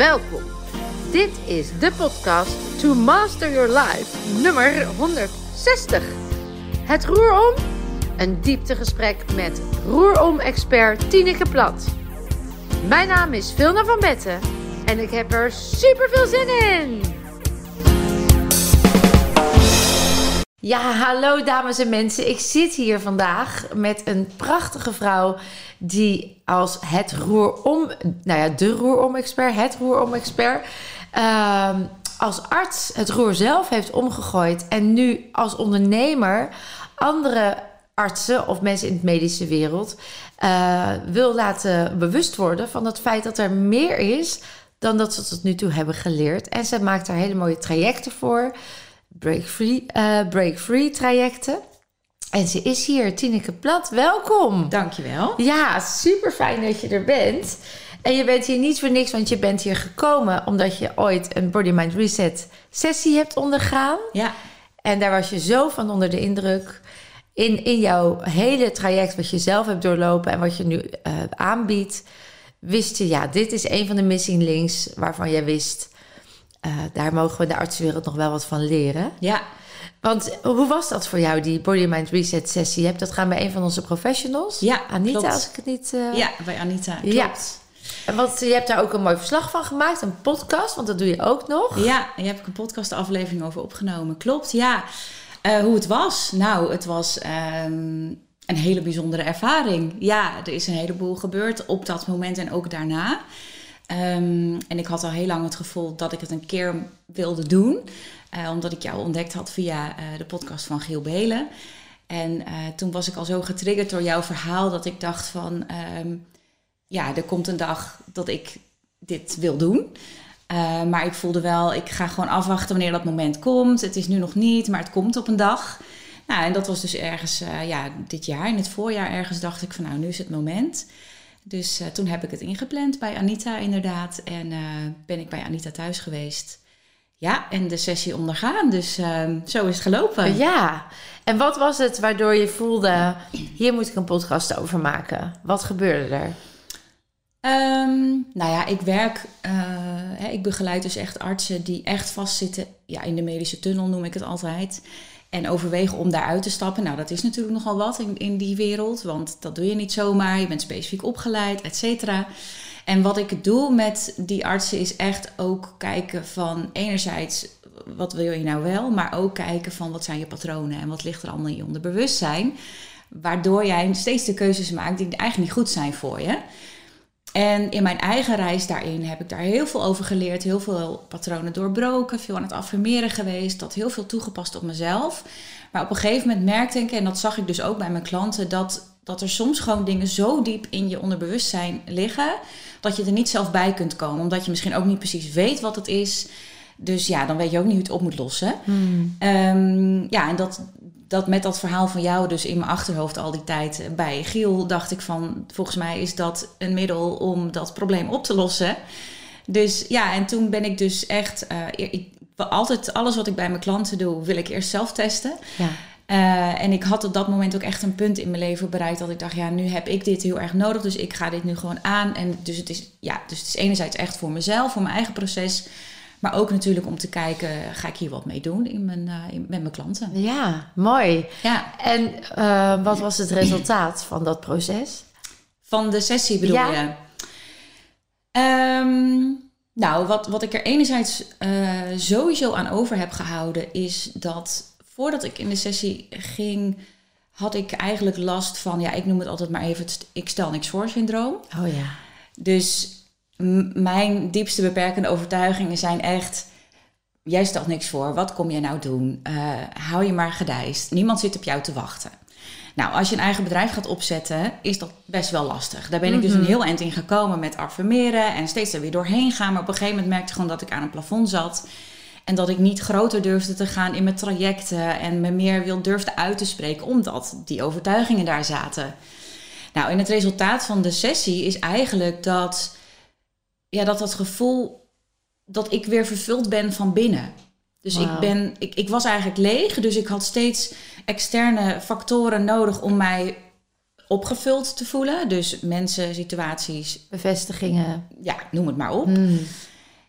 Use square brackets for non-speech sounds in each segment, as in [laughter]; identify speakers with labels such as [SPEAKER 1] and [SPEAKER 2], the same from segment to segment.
[SPEAKER 1] Welkom. Dit is de podcast To Master Your Life, nummer 160. Het roerom? Een dieptegesprek met roerom-expert Tineke Plat. Mijn naam is Vilna van Betten en ik heb er super veel zin in. Ja, hallo dames en mensen. Ik zit hier vandaag met een prachtige vrouw die als het roerom, nou ja, de roerom-expert, het roerom-expert, ehm, als arts het roer zelf heeft omgegooid en nu als ondernemer andere artsen of mensen in de medische wereld uh, wil laten bewust worden van het feit dat er meer is dan dat ze tot nu toe hebben geleerd. En ze maakt daar hele mooie trajecten voor, break-free uh, break -free trajecten. En ze is hier, Tineke Plat. Welkom.
[SPEAKER 2] Dankjewel.
[SPEAKER 1] Ja, super fijn dat je er bent. En je bent hier niet voor niks, want je bent hier gekomen omdat je ooit een Body Mind Reset sessie hebt ondergaan.
[SPEAKER 2] Ja.
[SPEAKER 1] En daar was je zo van onder de indruk. In, in jouw hele traject wat je zelf hebt doorlopen en wat je nu uh, aanbiedt, wist je, ja, dit is een van de missing links waarvan jij wist, uh, daar mogen we de artsenwereld nog wel wat van leren.
[SPEAKER 2] Ja.
[SPEAKER 1] Want hoe was dat voor jou, die Body Mind Reset sessie? Je hebt dat gaan bij een van onze professionals.
[SPEAKER 2] Ja,
[SPEAKER 1] Anita,
[SPEAKER 2] klopt.
[SPEAKER 1] als ik het niet... Uh...
[SPEAKER 2] Ja, bij Anita, klopt.
[SPEAKER 1] Ja. Want je hebt daar ook een mooi verslag van gemaakt, een podcast, want dat doe je ook nog.
[SPEAKER 2] Ja, en je hebt een podcastaflevering over opgenomen. Klopt, ja. Uh, hoe het was? Nou, het was um, een hele bijzondere ervaring. Ja, er is een heleboel gebeurd op dat moment en ook daarna. Um, en ik had al heel lang het gevoel dat ik het een keer wilde doen. Uh, omdat ik jou ontdekt had via uh, de podcast van Giel Belen. En uh, toen was ik al zo getriggerd door jouw verhaal dat ik dacht van... Um, ja, er komt een dag dat ik dit wil doen. maar ik voelde wel, ik ga gewoon afwachten wanneer dat moment komt. Het is nu nog niet, maar het komt op een dag. Nou, en dat was dus ergens ja, dit jaar, in het voorjaar ergens, dacht ik van nou, nu is het moment. Dus toen heb ik het ingepland bij Anita inderdaad. En ben ik bij Anita thuis geweest. Ja, en de sessie ondergaan. Dus uh, zo is het gelopen.
[SPEAKER 1] Ja, en wat was het waardoor je voelde... hier moet ik een podcast over maken? Wat gebeurde er?
[SPEAKER 2] Um, nou ja, ik werk... Hè, ik begeleid dus echt artsen die echt vastzitten... ja, in de medische tunnel noem ik het altijd... En overwegen om daaruit te stappen. Nou, dat is natuurlijk nogal wat in, in die wereld. Want dat doe je niet zomaar. Je bent specifiek opgeleid, et cetera. En wat ik doe met die artsen is echt ook kijken van enerzijds wat wil je nou wel, maar ook kijken van wat zijn je patronen en wat ligt er allemaal in je onderbewustzijn, waardoor jij steeds de keuzes maakt die eigenlijk niet goed zijn voor je. En in mijn eigen reis daarin heb ik daar heel veel over geleerd, heel veel patronen doorbroken, veel aan het affirmeren geweest, dat heel veel toegepast op mezelf. Maar op een gegeven moment merkte ik, en dat zag ik dus ook bij mijn klanten, dat, dat er soms gewoon dingen zo diep in je onderbewustzijn liggen, dat je er niet zelf bij kunt komen. Omdat je misschien ook niet precies weet wat het is. Dus ja, dan weet je ook niet hoe je het op moet lossen.
[SPEAKER 1] Hmm.
[SPEAKER 2] Um, ja, en dat, dat met dat verhaal van jou dus in mijn achterhoofd al die tijd bij Giel, dacht ik van, volgens mij is dat een middel om dat probleem op te lossen. Dus ja, en toen ben ik dus echt, uh, ik, altijd alles wat ik bij mijn klanten doe, wil ik eerst zelf testen.
[SPEAKER 1] Ja.
[SPEAKER 2] Uh, en ik had op dat moment ook echt een punt in mijn leven bereikt dat ik dacht, ja, nu heb ik dit heel erg nodig, dus ik ga dit nu gewoon aan. En dus het is, ja, dus het is enerzijds echt voor mezelf, voor mijn eigen proces, maar ook natuurlijk om te kijken, ga ik hier wat mee doen in mijn, uh, in, met mijn klanten.
[SPEAKER 1] Ja, mooi.
[SPEAKER 2] Ja.
[SPEAKER 1] En uh, wat was het resultaat van dat proces?
[SPEAKER 2] Van de sessie bedoel
[SPEAKER 1] Ja.
[SPEAKER 2] je? Um, nou, wat, wat ik er enerzijds uh, sowieso aan over heb gehouden, is dat voordat ik in de sessie ging, had ik eigenlijk last van, ja, ik noem het altijd maar even het ik stel niks voor syndroom.
[SPEAKER 1] Oh ja.
[SPEAKER 2] Dus mijn diepste beperkende overtuigingen zijn echt, jij stelt niks voor, wat kom je nou doen? Uh, hou je maar gedijst, niemand zit op jou te wachten. Nou, als je een eigen bedrijf gaat opzetten, is dat best wel lastig. Daar ben ik dus een heel eind in gekomen met affirmeren en steeds er weer doorheen gaan. Maar op een gegeven moment merkte ik gewoon dat ik aan een plafond zat. En dat ik niet groter durfde te gaan in mijn trajecten en me meer wil durfde uit te spreken, omdat die overtuigingen daar zaten. Nou, en het resultaat van de sessie is eigenlijk dat, ja, dat dat gevoel dat ik weer vervuld ben van binnen. Dus
[SPEAKER 1] Wow.
[SPEAKER 2] ik, ben, ik, ik was eigenlijk leeg, dus ik had steeds externe factoren nodig om mij opgevuld te voelen. Dus mensen, situaties,
[SPEAKER 1] Bevestigingen.
[SPEAKER 2] ja, noem het maar op.
[SPEAKER 1] Mm.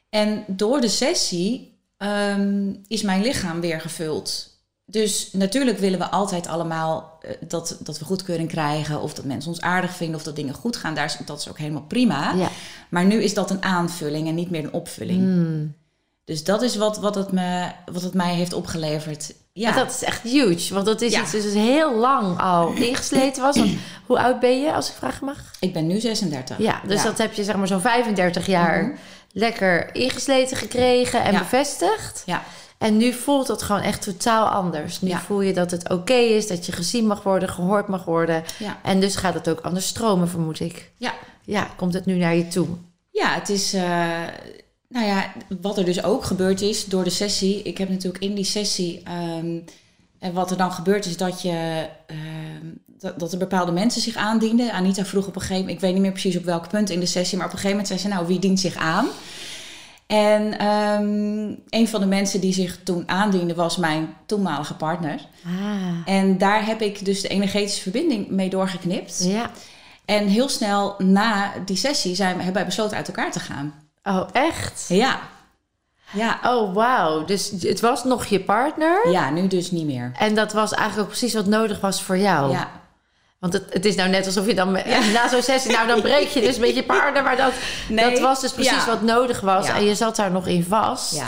[SPEAKER 2] En door de sessie ehm, is mijn lichaam weer gevuld. Dus natuurlijk willen we altijd allemaal eh, dat, dat we goedkeuring krijgen. Of dat mensen ons aardig vinden. Of dat dingen goed gaan. Daar is, dat is ook helemaal prima.
[SPEAKER 1] Ja.
[SPEAKER 2] Maar nu is dat een aanvulling en niet meer een opvulling.
[SPEAKER 1] Hmm.
[SPEAKER 2] Dus dat is wat, wat, het me, wat het mij heeft opgeleverd. Ja,
[SPEAKER 1] Dat is echt huge. Want dat is
[SPEAKER 2] Ja.
[SPEAKER 1] iets dus heel lang al [clears throat] ingesleten was. Want hoe oud ben je, als ik vragen mag?
[SPEAKER 2] ik ben nu 36.
[SPEAKER 1] Ja, dus dat heb je zeg maar zo'n 35 jaar
[SPEAKER 2] Mhm.
[SPEAKER 1] lekker ingesleten gekregen en
[SPEAKER 2] Ja.
[SPEAKER 1] bevestigd.
[SPEAKER 2] Ja,
[SPEAKER 1] En nu voelt dat gewoon echt totaal anders. Nu
[SPEAKER 2] Ja.
[SPEAKER 1] voel je dat het oké is, dat je gezien mag worden, gehoord mag worden.
[SPEAKER 2] ja,
[SPEAKER 1] En dus gaat het ook anders stromen, vermoed ik.
[SPEAKER 2] ja.
[SPEAKER 1] Ja, komt het nu naar je toe?
[SPEAKER 2] Ja, het is. eh, nou ja, wat er dus ook gebeurd is door de sessie. Ik heb natuurlijk in die sessie. ehm, en wat er dan gebeurt is dat je. ehm, dat, dat er bepaalde mensen zich aandienden. Anita vroeg op een gegeven moment. Ik weet niet meer precies op welk punt in de sessie. Maar op een gegeven moment zei ze: Nou, wie dient zich aan? En ehm, een van de mensen die zich toen aandiende was mijn toenmalige partner.
[SPEAKER 1] Ah,
[SPEAKER 2] En daar heb ik dus de energetische verbinding mee doorgeknipt.
[SPEAKER 1] ja.
[SPEAKER 2] En heel snel na die sessie zijn, hebben wij besloten uit elkaar te gaan.
[SPEAKER 1] Oh, echt?
[SPEAKER 2] Ja. Ja.
[SPEAKER 1] Oh, wauw. Dus het was nog je partner.
[SPEAKER 2] Ja, nu dus niet meer.
[SPEAKER 1] En dat was eigenlijk ook precies wat nodig was voor jou.
[SPEAKER 2] Ja.
[SPEAKER 1] Want het, het is nou net alsof je dan [laughs] na zo'n sessie, nou dan breek je dus met je partner. Maar dat,
[SPEAKER 2] Nee.
[SPEAKER 1] dat was dus precies
[SPEAKER 2] Ja.
[SPEAKER 1] wat nodig was.
[SPEAKER 2] Ja.
[SPEAKER 1] En je zat daar nog in vast.
[SPEAKER 2] Ja.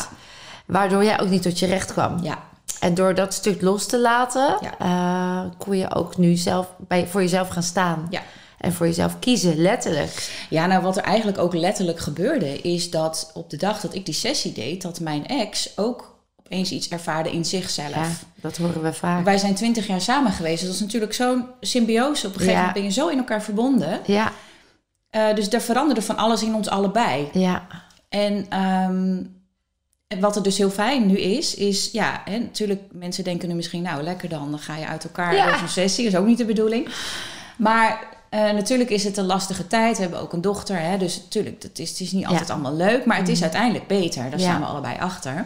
[SPEAKER 1] Waardoor jij ook niet tot je recht kwam.
[SPEAKER 2] Ja.
[SPEAKER 1] En door dat stuk los te laten, eh, kon je ook nu zelf bij, voor jezelf gaan staan.
[SPEAKER 2] Ja.
[SPEAKER 1] En voor jezelf kiezen, letterlijk.
[SPEAKER 2] Ja, nou wat er eigenlijk ook letterlijk gebeurde, is dat op de dag dat ik die sessie deed, dat mijn ex ook opeens iets ervaarde in zichzelf.
[SPEAKER 1] Ja, dat horen we vaak.
[SPEAKER 2] Wij zijn twintig jaar samen geweest. Dus dat is natuurlijk zo'n symbiose. Op een gegeven
[SPEAKER 1] Ja.
[SPEAKER 2] moment ben je zo in elkaar verbonden.
[SPEAKER 1] Ja,
[SPEAKER 2] Eh, dus er veranderde van alles in ons allebei.
[SPEAKER 1] ja,
[SPEAKER 2] En ehm, wat er dus heel fijn nu is, is ja, hè, natuurlijk, mensen denken nu misschien, nou lekker dan, dan ga je uit elkaar
[SPEAKER 1] Ja.
[SPEAKER 2] zo'n sessie. Dat is ook niet de bedoeling. Maar eh, natuurlijk is het een lastige tijd. We hebben ook een dochter, hè, dus natuurlijk, het is, het is niet altijd
[SPEAKER 1] Ja.
[SPEAKER 2] allemaal leuk, maar het is uiteindelijk beter. Daar staan we allebei achter.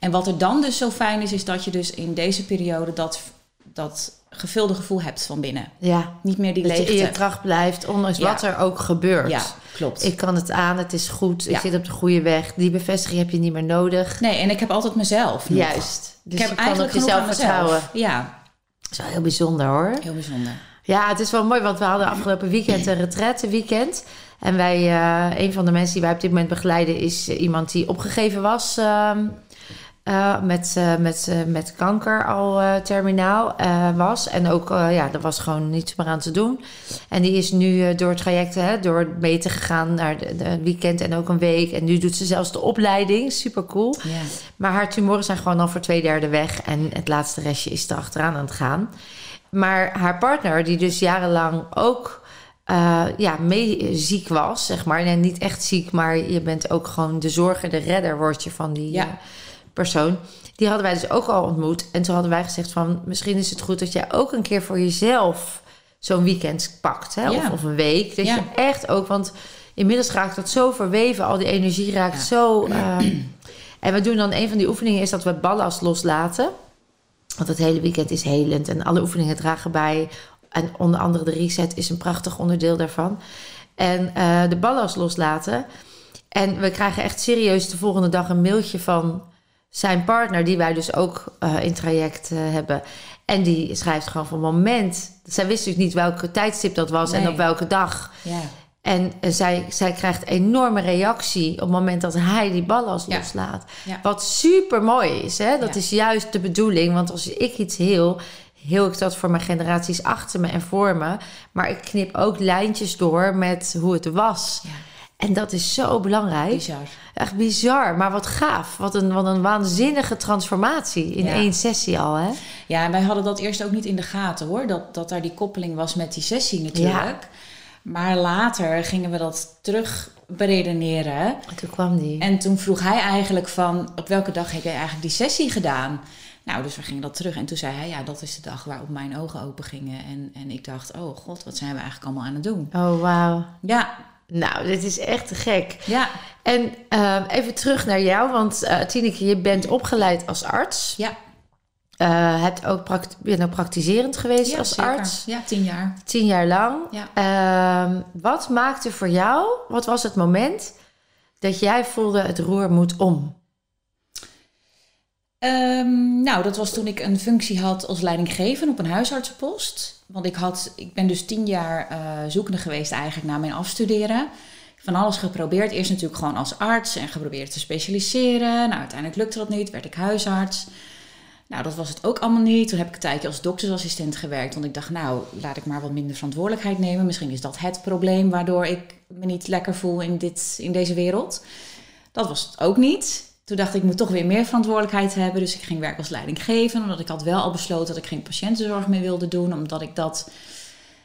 [SPEAKER 2] En wat er dan dus zo fijn is, is dat je dus in deze periode dat, dat gevulde gevoel hebt van binnen.
[SPEAKER 1] ja.
[SPEAKER 2] Niet meer die
[SPEAKER 1] Dat je in je
[SPEAKER 2] leegte.
[SPEAKER 1] kracht blijft, ondanks
[SPEAKER 2] Ja.
[SPEAKER 1] wat er ook gebeurt.
[SPEAKER 2] Ja, klopt.
[SPEAKER 1] Ik kan het aan, het is goed, ik zit op de goede weg. Die bevestiging heb je niet meer nodig.
[SPEAKER 2] Nee, en ik heb altijd mezelf. nog.
[SPEAKER 1] Juist. Dus
[SPEAKER 2] ik heb
[SPEAKER 1] je kan op jezelf vertrouwen.
[SPEAKER 2] Ja,
[SPEAKER 1] Dat is wel heel bijzonder hoor.
[SPEAKER 2] heel bijzonder.
[SPEAKER 1] Ja, het is wel mooi, want we hadden afgelopen weekend een retraite weekend. En wij, eh, een van de mensen die wij op dit moment begeleiden, is eh, iemand die opgegeven was ehm, eh, met, eh, met, eh, met kanker al terminaal was. En ook, ja, er was gewoon niets meer aan te doen. En die is nu door het traject, hè, door meten gegaan naar de weekend en ook een week. En nu doet ze zelfs de opleiding, super cool. Maar haar tumoren zijn gewoon al voor twee derde weg. En het laatste restje is erachteraan aan het gaan. Maar haar partner, die dus jarenlang ook ja, mee ziek was, zeg maar. En niet echt ziek, maar je bent ook gewoon de zorger, de redder word je van die
[SPEAKER 2] Ja.
[SPEAKER 1] Persoon. Die hadden wij dus ook al ontmoet. En toen hadden wij gezegd van... misschien is het goed dat jij ook een keer voor jezelf zo'n weekend pakt. Hè?
[SPEAKER 2] Ja.
[SPEAKER 1] Of, of een week. Dat
[SPEAKER 2] Ja.
[SPEAKER 1] je echt ook... Want inmiddels raakt dat zo verweven. Al die energie raakt
[SPEAKER 2] Ja.
[SPEAKER 1] zo... eh, en we doen dan een van die oefeningen is dat we ballast loslaten. Want het hele weekend is helend en alle oefeningen dragen bij. En onder andere de reset is een prachtig onderdeel daarvan. En eh, de ballast loslaten. En we krijgen echt serieus de volgende dag een mailtje van zijn partner, die wij dus ook eh, in traject eh, hebben. En die schrijft gewoon van moment. Zij wist natuurlijk niet welke tijdstip dat was en op welke dag.
[SPEAKER 2] Ja.
[SPEAKER 1] En eh, zij, zij krijgt enorme reactie op het moment dat hij die ballast
[SPEAKER 2] Ja.
[SPEAKER 1] loslaat.
[SPEAKER 2] Ja.
[SPEAKER 1] Wat super mooi is. Hè? Dat is juist de bedoeling. Want als ik iets heel, heel ik dat voor mijn generaties achter me en voor me. Maar ik knip ook lijntjes door met hoe het was.
[SPEAKER 2] Ja.
[SPEAKER 1] En dat is zo belangrijk.
[SPEAKER 2] Bizar.
[SPEAKER 1] Echt bizar, maar wat gaaf. Wat een, wat een waanzinnige transformatie in
[SPEAKER 2] Ja.
[SPEAKER 1] één sessie al. Hè?
[SPEAKER 2] Ja, en wij hadden dat eerst ook niet in de gaten hoor. Dat, dat daar die koppeling was met die sessie natuurlijk. Maar later gingen we dat terug beredeneren.
[SPEAKER 1] En toen kwam die.
[SPEAKER 2] En toen vroeg hij eigenlijk van, op welke dag heb jij eigenlijk die sessie gedaan? Nou, dus we gingen dat terug. En toen zei hij, ja, dat is de dag waarop mijn ogen open gingen. En, en ik dacht, oh god, wat zijn we eigenlijk allemaal aan het doen?
[SPEAKER 1] Oh, wauw.
[SPEAKER 2] Ja,
[SPEAKER 1] Nou, dit is echt te gek.
[SPEAKER 2] ja,
[SPEAKER 1] En eh, even terug naar jou, want eh Tineke, je bent opgeleid als arts.
[SPEAKER 2] ja.
[SPEAKER 1] Eh hebt ook pract bent ook praktiserend geweest
[SPEAKER 2] ja
[SPEAKER 1] als
[SPEAKER 2] zeker.
[SPEAKER 1] arts.
[SPEAKER 2] Ja, tien jaar.
[SPEAKER 1] Tien jaar lang.
[SPEAKER 2] Ja.
[SPEAKER 1] Ehm, wat maakte voor jou, wat was het moment dat jij voelde het roer moet om?
[SPEAKER 2] Ehm, nou, dat was toen ik een functie had als leidinggevende op een huisartsenpost. Want ik, had, ik ben dus tien jaar uh, zoekende geweest eigenlijk naar mijn afstuderen. Van alles geprobeerd. Eerst natuurlijk gewoon als arts en geprobeerd te specialiseren. Nou, uiteindelijk lukte dat niet. Werd ik huisarts. Nou, dat was het ook allemaal niet. Toen heb ik een tijdje als doktersassistent gewerkt. Want ik dacht, nou, laat ik maar wat minder verantwoordelijkheid nemen. Misschien is dat het probleem waardoor ik me niet lekker voel in, dit, in deze wereld. Dat was het ook niet. Toen dacht ik, ik moet toch weer meer verantwoordelijkheid hebben. Dus ik ging werken als leidinggevende. Omdat ik had wel al besloten dat ik geen patiëntenzorg meer wilde doen. Omdat ik dat,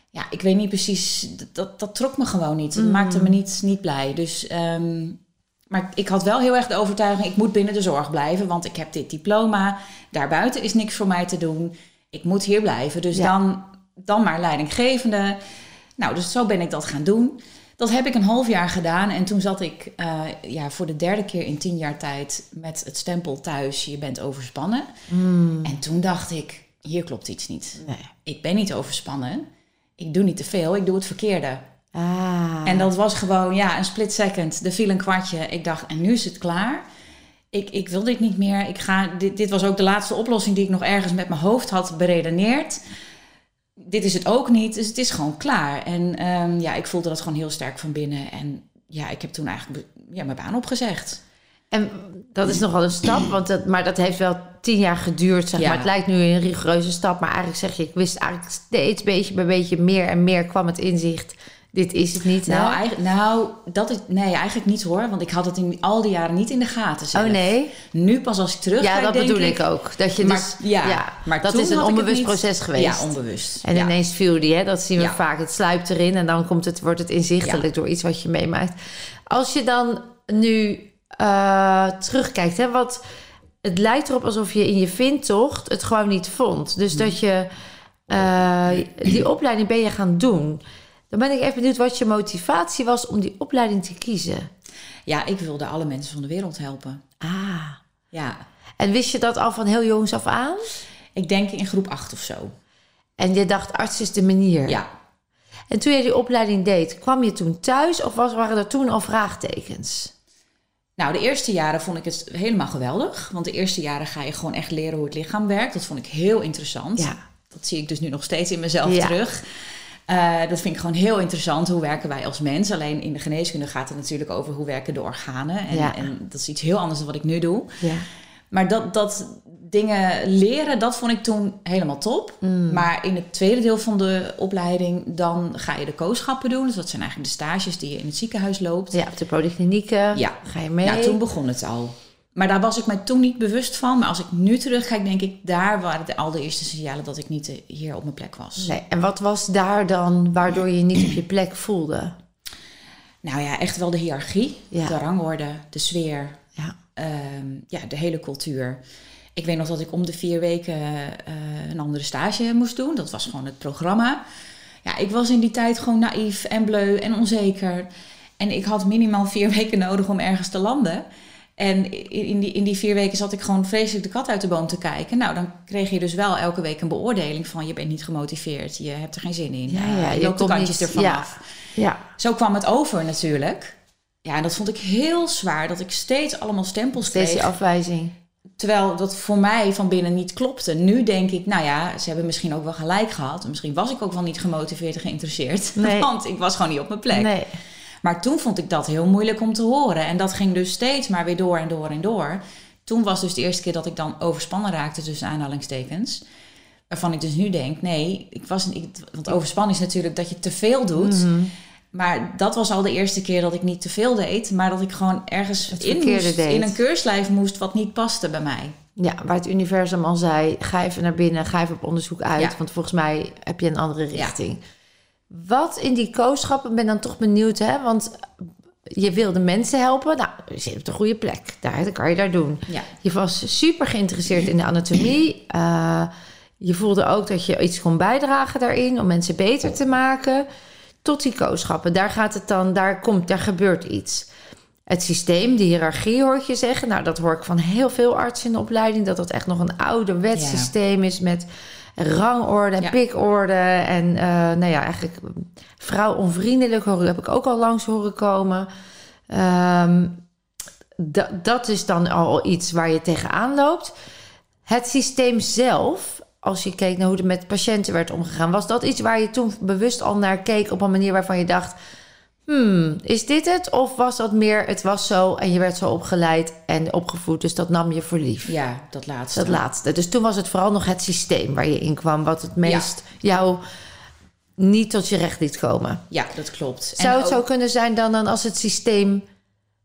[SPEAKER 2] ja, ik weet niet precies, dat, dat trok me gewoon niet. Het maakte me niet, niet blij. Dus, um, maar ik had wel heel erg de overtuiging, ik moet binnen de zorg blijven. Want ik heb dit diploma. Daarbuiten is niks voor mij te doen. Ik moet hier blijven. Dus dan, dan maar leidinggevende. Nou, dus zo ben ik dat gaan doen. Dat heb ik een half jaar gedaan en toen zat ik uh, ja, voor de derde keer in tien jaar tijd met het stempel thuis, je bent overspannen.
[SPEAKER 1] Mm.
[SPEAKER 2] En toen dacht ik, hier klopt iets niet.
[SPEAKER 1] Nee.
[SPEAKER 2] Ik ben niet overspannen, ik doe niet te veel, ik doe het verkeerde.
[SPEAKER 1] Ah.
[SPEAKER 2] En dat was gewoon, ja, een split second. Er viel een kwartje. Ik dacht, en nu is het klaar. Ik, ik wil dit niet meer. Ik ga, dit, dit was ook de laatste oplossing die ik nog ergens met mijn hoofd had beredeneerd dit is het ook niet. Dus het is gewoon klaar. En um, ja, ik voelde dat gewoon heel sterk van binnen. En ja, ik heb toen eigenlijk ja, mijn baan opgezegd.
[SPEAKER 1] En dat is nogal een stap, want dat, maar dat heeft wel tien jaar geduurd. Zeg
[SPEAKER 2] Ja.
[SPEAKER 1] maar. Het lijkt nu een rigoureuze stap, maar eigenlijk zeg je, ik wist eigenlijk steeds beetje bij beetje meer en meer kwam het inzicht. Dit is het niet.
[SPEAKER 2] Nou, eigenlijk, nou dat is, nee, eigenlijk niet hoor. Want ik had het in al die jaren niet in de gaten zelf.
[SPEAKER 1] Oh nee?
[SPEAKER 2] Nu pas als ik terugkijk,
[SPEAKER 1] Ja, dat
[SPEAKER 2] denk
[SPEAKER 1] bedoel ik ook. Dat je
[SPEAKER 2] Maar,
[SPEAKER 1] dus,
[SPEAKER 2] ja, maar
[SPEAKER 1] dat is een onbewust
[SPEAKER 2] niet-
[SPEAKER 1] proces geweest.
[SPEAKER 2] Ja, onbewust.
[SPEAKER 1] En
[SPEAKER 2] ja.
[SPEAKER 1] ineens viel die, hè? dat zien we
[SPEAKER 2] Ja.
[SPEAKER 1] vaak. Het sluipt erin en dan komt het, wordt het inzichtelijk door iets wat je meemaakt. Als je dan nu eh, terugkijkt, hè, wat, het lijkt erop alsof je in je vindtocht het gewoon niet vond. Dus dat je eh, die opleiding ben je gaan doen. Dan ben ik even benieuwd wat je motivatie was om die opleiding te kiezen.
[SPEAKER 2] ja, ik wilde alle mensen van de wereld helpen.
[SPEAKER 1] Ah.
[SPEAKER 2] Ja,
[SPEAKER 1] En wist je dat al van heel jongs af aan?
[SPEAKER 2] ik denk in groep 8 of zo.
[SPEAKER 1] En je dacht, arts is de manier.
[SPEAKER 2] Ja,
[SPEAKER 1] En toen je die opleiding deed, kwam je toen thuis of was, waren er toen al vraagtekens?
[SPEAKER 2] Nou, de eerste jaren vond ik het helemaal geweldig. Want de eerste jaren ga je gewoon echt leren hoe het lichaam werkt. Dat vond ik heel interessant.
[SPEAKER 1] Ja.
[SPEAKER 2] Dat zie ik dus nu nog steeds in mezelf
[SPEAKER 1] Ja.
[SPEAKER 2] terug. Eh, dat vind ik gewoon heel interessant. Hoe werken wij als mens? Alleen in de geneeskunde gaat het natuurlijk over hoe werken de organen. En,
[SPEAKER 1] Ja.
[SPEAKER 2] en dat is iets heel anders dan wat ik nu doe.
[SPEAKER 1] Ja.
[SPEAKER 2] Maar dat, dat dingen leren, dat vond ik toen helemaal top.
[SPEAKER 1] Mm.
[SPEAKER 2] Maar in het tweede deel van de opleiding, dan ga je de kooschappen doen. Dus dat zijn eigenlijk de stages die je in het ziekenhuis loopt.
[SPEAKER 1] Ja, op de polyklinieken
[SPEAKER 2] Ja.
[SPEAKER 1] ga je mee.
[SPEAKER 2] Ja, toen begon het al. Maar daar was ik mij toen niet bewust van. Maar als ik nu terugkijk, denk ik, daar waren de allereerste signalen dat ik niet eh, hier op mijn plek was.
[SPEAKER 1] Nee. En wat was daar dan waardoor je je niet op je plek voelde?
[SPEAKER 2] Nou ja, echt wel de hiërarchie,
[SPEAKER 1] Ja.
[SPEAKER 2] de rangorde, de sfeer,
[SPEAKER 1] Ja.
[SPEAKER 2] ehm, ja, de hele cultuur. Ik weet nog dat ik om de vier weken eh, een andere stage moest doen. Dat was gewoon het programma. Ja, ik was in die tijd gewoon naïef en bleu en onzeker. En ik had minimaal vier [laughs] weken nodig om ergens te landen. En in die, in die vier weken zat ik gewoon vreselijk de kat uit de boom te kijken. Nou, dan kreeg je dus wel elke week een beoordeling van... je bent niet gemotiveerd, je hebt er geen zin in.
[SPEAKER 1] Ja,
[SPEAKER 2] eh,
[SPEAKER 1] ja,
[SPEAKER 2] je loopt de kantjes
[SPEAKER 1] niet-
[SPEAKER 2] ervan
[SPEAKER 1] ja.
[SPEAKER 2] af.
[SPEAKER 1] Ja.
[SPEAKER 2] Zo kwam het over natuurlijk. Ja, en dat vond ik heel zwaar. Dat ik steeds allemaal stempels
[SPEAKER 1] Steeds
[SPEAKER 2] kreeg.
[SPEAKER 1] die afwijzing.
[SPEAKER 2] Terwijl dat voor mij van binnen niet klopte. Nu denk ik, nou ja, ze hebben misschien ook wel gelijk gehad. Misschien was ik ook wel niet gemotiveerd en geïnteresseerd. [laughs]
[SPEAKER 1] Nee.
[SPEAKER 2] Want ik was gewoon niet op mijn plek.
[SPEAKER 1] Nee.
[SPEAKER 2] Maar toen vond ik dat heel moeilijk om te horen. En dat ging dus steeds maar weer door en door en door. Toen was dus de eerste keer dat ik dan overspannen raakte tussen aanhalingstekens. Waarvan ik dus nu denk, nee, ik was, ik, want overspannen is natuurlijk dat je te veel doet.
[SPEAKER 1] Mhm.
[SPEAKER 2] Maar dat was al de eerste keer dat ik niet te veel deed. Maar dat ik gewoon ergens in, moest, in een keurslijf moest wat niet paste bij mij.
[SPEAKER 1] Ja, waar het universum al zei, ga even naar binnen, ga even op onderzoek uit.
[SPEAKER 2] Ja.
[SPEAKER 1] Want volgens mij heb je een andere richting. Wat in die kooschappen, ben dan toch benieuwd, hè? Want je wilde mensen helpen. Nou, je zit op de goede plek. Daar dat kan je daar doen.
[SPEAKER 2] Ja.
[SPEAKER 1] Je was super geïnteresseerd in de anatomie. Eh, je voelde ook dat je iets kon bijdragen daarin om mensen beter te maken. Tot die kooschappen. Daar gaat het dan, daar komt, daar gebeurt iets. Het systeem, de hiërarchie hoor ik je zeggen. Nou, dat hoor ik van heel veel artsen in de opleiding. Dat dat echt nog een ouderwets
[SPEAKER 2] Ja.
[SPEAKER 1] systeem is met rangorde en
[SPEAKER 2] Ja.
[SPEAKER 1] pikorde. En eh, nou ja, eigenlijk vrouw onvriendelijk hoor, heb ik ook al langs horen komen. Da- dat is dan al iets waar je tegenaan loopt. Het systeem zelf, als je keek naar hoe er met patiënten werd omgegaan, was dat iets waar je toen bewust al naar keek op een manier waarvan je dacht: hmm, is dit het? Of was dat meer, het was zo en je werd zo opgeleid en opgevoed, dus dat nam je voor lief?
[SPEAKER 2] Ja, dat laatste.
[SPEAKER 1] Dat laatste. Dus toen was het vooral nog het systeem waar je in kwam, wat het meest jou niet tot je recht liet komen.
[SPEAKER 2] Ja, dat klopt. En
[SPEAKER 1] Zou het zo kunnen zijn dan, dan als het systeem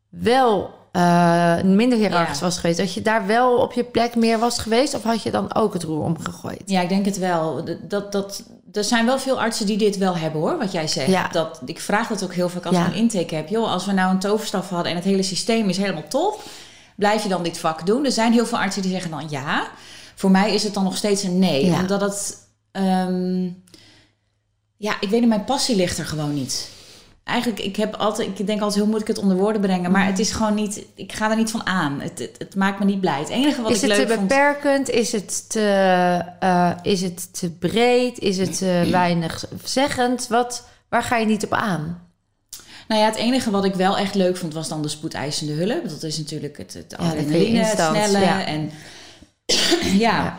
[SPEAKER 1] wel eh, minder hiërarchisch
[SPEAKER 2] Ja.
[SPEAKER 1] was geweest, dat je daar wel op je plek meer was geweest, of had je dan ook het roer omgegooid?
[SPEAKER 2] Ja, ik denk het wel. Dat, dat, er zijn wel veel artsen die dit wel hebben hoor, wat jij zegt.
[SPEAKER 1] Ja.
[SPEAKER 2] Dat, ik vraag dat ook heel vaak als
[SPEAKER 1] Ja.
[SPEAKER 2] ik een intake heb. Joh, als we nou een toverstaf hadden en het hele systeem is helemaal top, blijf je dan dit vak doen? Er zijn heel veel artsen die zeggen dan ja. Voor mij is het dan nog steeds een nee.
[SPEAKER 1] Ja.
[SPEAKER 2] Omdat het... ehm, ja, ik weet niet, mijn passie ligt er gewoon niet. Eigenlijk, ik heb altijd, ik denk altijd, hoe moet ik het onder woorden brengen? Maar het is gewoon niet, ik ga er niet van aan. Het, het, het maakt me niet blij. Het enige wat
[SPEAKER 1] is
[SPEAKER 2] ik
[SPEAKER 1] het
[SPEAKER 2] leuk
[SPEAKER 1] te
[SPEAKER 2] vond...
[SPEAKER 1] beperkend? Is het te, eh, is het te breed? Is het te weinig zeggend? Wat, waar ga je niet op aan?
[SPEAKER 2] Nou ja, het enige wat ik wel echt leuk vond was dan de spoedeisende hulp. Dat is natuurlijk het, het
[SPEAKER 1] Ja,
[SPEAKER 2] adrenaline, het
[SPEAKER 1] instant,
[SPEAKER 2] snelle.
[SPEAKER 1] ja.
[SPEAKER 2] En [clears throat] ja.
[SPEAKER 1] Ja.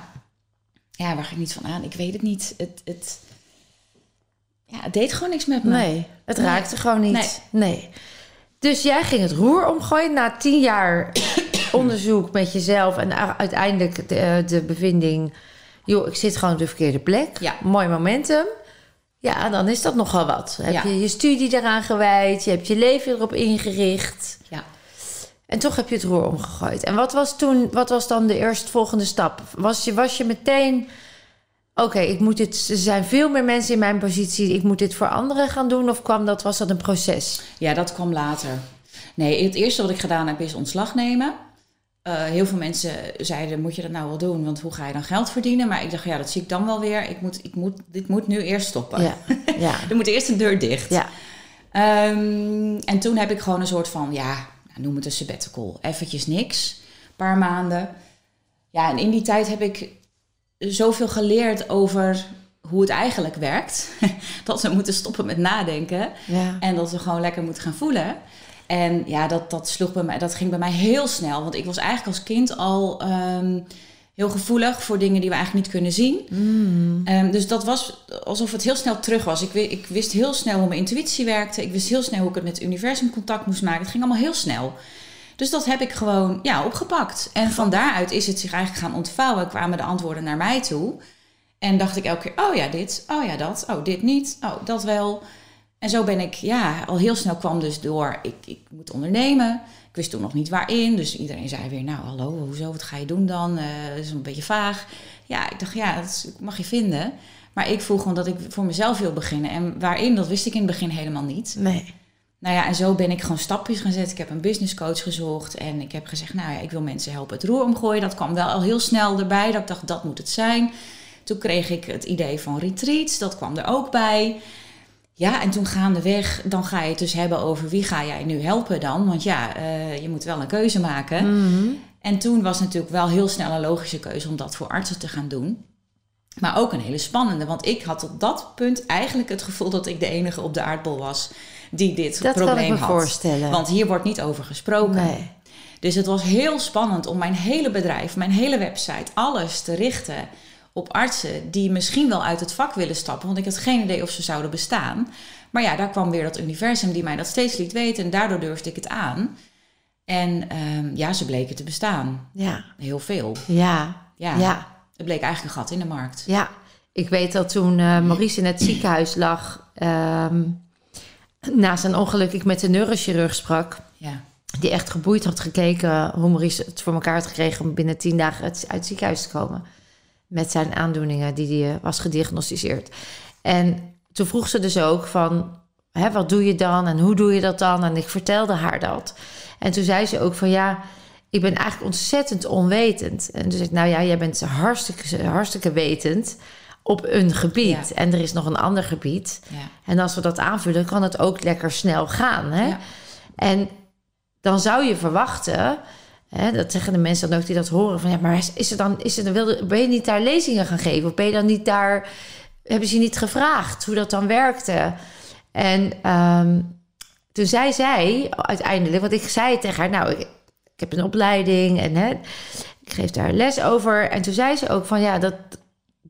[SPEAKER 2] ja. waar ga ik niet van aan? Ik weet het niet. Het, het, ja, het deed gewoon niks met me.
[SPEAKER 1] Nee, het
[SPEAKER 2] Nee.
[SPEAKER 1] raakte gewoon niet.
[SPEAKER 2] Nee.
[SPEAKER 1] Nee. Dus jij ging het roer omgooien na tien jaar [coughs] onderzoek met jezelf en uiteindelijk de, eh, de bevinding: joh, ik zit gewoon op de verkeerde plek.
[SPEAKER 2] Ja.
[SPEAKER 1] Mooi momentum. Ja, dan is dat nogal wat. Heb
[SPEAKER 2] Ja.
[SPEAKER 1] je je studie eraan gewijd, je hebt je leven erop ingericht.
[SPEAKER 2] Ja.
[SPEAKER 1] En toch heb je het roer omgegooid. En wat was toen, wat was dan de eerstvolgende stap? Was je, was je meteen, oké, ik moet dit, er zijn veel meer mensen in mijn positie, ik moet dit voor anderen gaan doen? Of kwam dat, was dat een proces?
[SPEAKER 2] Ja, dat kwam later. Nee, het eerste wat ik gedaan heb is ontslag nemen. Eh, heel veel mensen zeiden, moet je dat nou wel doen? Want hoe ga je dan geld verdienen? Maar ik dacht, ja, dat zie ik dan wel weer. Ik moet, ik moet, dit moet nu eerst stoppen.
[SPEAKER 1] Ja, ja, [laughs]
[SPEAKER 2] Er moet eerst een deur dicht.
[SPEAKER 1] ja.
[SPEAKER 2] Ehm, en toen heb ik gewoon een soort van, ja, nou, noem het een sabbatical. Eventjes niks. Een paar maanden. Ja, en in die tijd heb ik zoveel geleerd over hoe het eigenlijk werkt. [laughs] dat we moeten stoppen met nadenken.
[SPEAKER 1] ja.
[SPEAKER 2] En dat we gewoon lekker moeten gaan voelen. En ja, dat, dat, sloeg bij mij, dat ging bij mij heel snel. Want ik was eigenlijk als kind al ehm, heel gevoelig voor dingen die we eigenlijk niet kunnen zien.
[SPEAKER 1] Mm.
[SPEAKER 2] Ehm, dus dat was alsof het heel snel terug was. Ik, ik wist heel snel hoe mijn intuïtie werkte. Ik wist heel snel hoe ik het met het universum contact moest maken. Het ging allemaal heel snel. Dus dat heb ik gewoon ja, opgepakt. En van daaruit is het zich eigenlijk gaan ontvouwen. Kwamen de antwoorden naar mij toe. En dacht ik elke keer, oh ja, dit, oh ja, dat, oh dit niet, oh dat wel. En zo ben ik, ja, al heel snel kwam dus door, ik, ik moet ondernemen. Ik wist toen nog niet waarin, dus iedereen zei weer, nou hallo, hoezo, wat ga je doen dan? Eh, dat is een beetje vaag. Ja, ik dacht, ja, dat is- mag je vinden. Maar ik voel gewoon dat ik voor mezelf wil beginnen. En waarin, dat wist ik in het begin helemaal niet.
[SPEAKER 1] Nee.
[SPEAKER 2] Nou ja, en zo ben ik gewoon stapjes gaan zetten. Ik heb een business coach gezocht en ik heb gezegd, nou ja, ik wil mensen helpen het roer omgooien. Dat kwam wel al heel snel erbij, dat ik dacht, dat moet het zijn. Toen kreeg ik het idee van retreats, dat kwam er ook bij. Ja, en toen gaandeweg, dan ga je het dus hebben over wie ga jij nu helpen dan? Want ja, eh, je moet wel een keuze maken.
[SPEAKER 1] Mhm.
[SPEAKER 2] En toen was natuurlijk wel heel snel een logische keuze om dat voor artsen te gaan doen. Maar ook een hele spannende, want ik had op dat punt eigenlijk het gevoel dat ik de enige op de aardbol was die dit
[SPEAKER 1] Dat kan
[SPEAKER 2] probleem
[SPEAKER 1] ik me
[SPEAKER 2] had.
[SPEAKER 1] voorstellen.
[SPEAKER 2] Want hier wordt niet over gesproken.
[SPEAKER 1] nee.
[SPEAKER 2] Dus het was heel spannend om mijn hele bedrijf, mijn hele website, alles te richten op artsen die misschien wel uit het vak willen stappen. Want ik had geen idee of ze zouden bestaan. Maar ja, daar kwam weer dat universum die mij dat steeds liet weten. En daardoor durfde ik het aan. En ehm, ja, ze bleken te bestaan.
[SPEAKER 1] Ja,
[SPEAKER 2] Heel veel.
[SPEAKER 1] ja,
[SPEAKER 2] Ja.
[SPEAKER 1] ja.
[SPEAKER 2] Het bleek eigenlijk een gat in de markt.
[SPEAKER 1] Ja, ik weet dat toen eh, Maurice in het ziekenhuis lag, ehm, na zijn ongeluk, ik met de neurochirurg sprak,
[SPEAKER 2] Ja.
[SPEAKER 1] die echt geboeid had gekeken hoe Maurice het voor elkaar had gekregen om binnen tien dagen uit, uit het ziekenhuis te komen. Met zijn aandoeningen die hij eh, was gediagnosticeerd. En toen vroeg ze dus ook van, hè, wat doe je dan en hoe doe je dat dan? En ik vertelde haar dat. En toen zei ze ook van, ja, ik ben eigenlijk ontzettend onwetend. En toen zei ik, nou ja, jij bent hartstikke, hartstikke wetend op een gebied.
[SPEAKER 2] Ja.
[SPEAKER 1] En er is nog een ander gebied.
[SPEAKER 2] Ja.
[SPEAKER 1] En als we dat aanvullen, kan het ook lekker snel gaan. Hè?
[SPEAKER 2] Ja.
[SPEAKER 1] En dan zou je verwachten, hè, dat zeggen de mensen dan ook die dat horen, van ja, maar is, is er dan, is er dan, ben je niet daar lezingen gaan geven? Of ben je dan niet daar, hebben ze je niet gevraagd hoe dat dan werkte? En ehm, toen zei zij uiteindelijk, want ik zei tegen haar, nou, ik, heb een opleiding en hè, ik geef daar les over. En toen zei ze ook van ja, dat,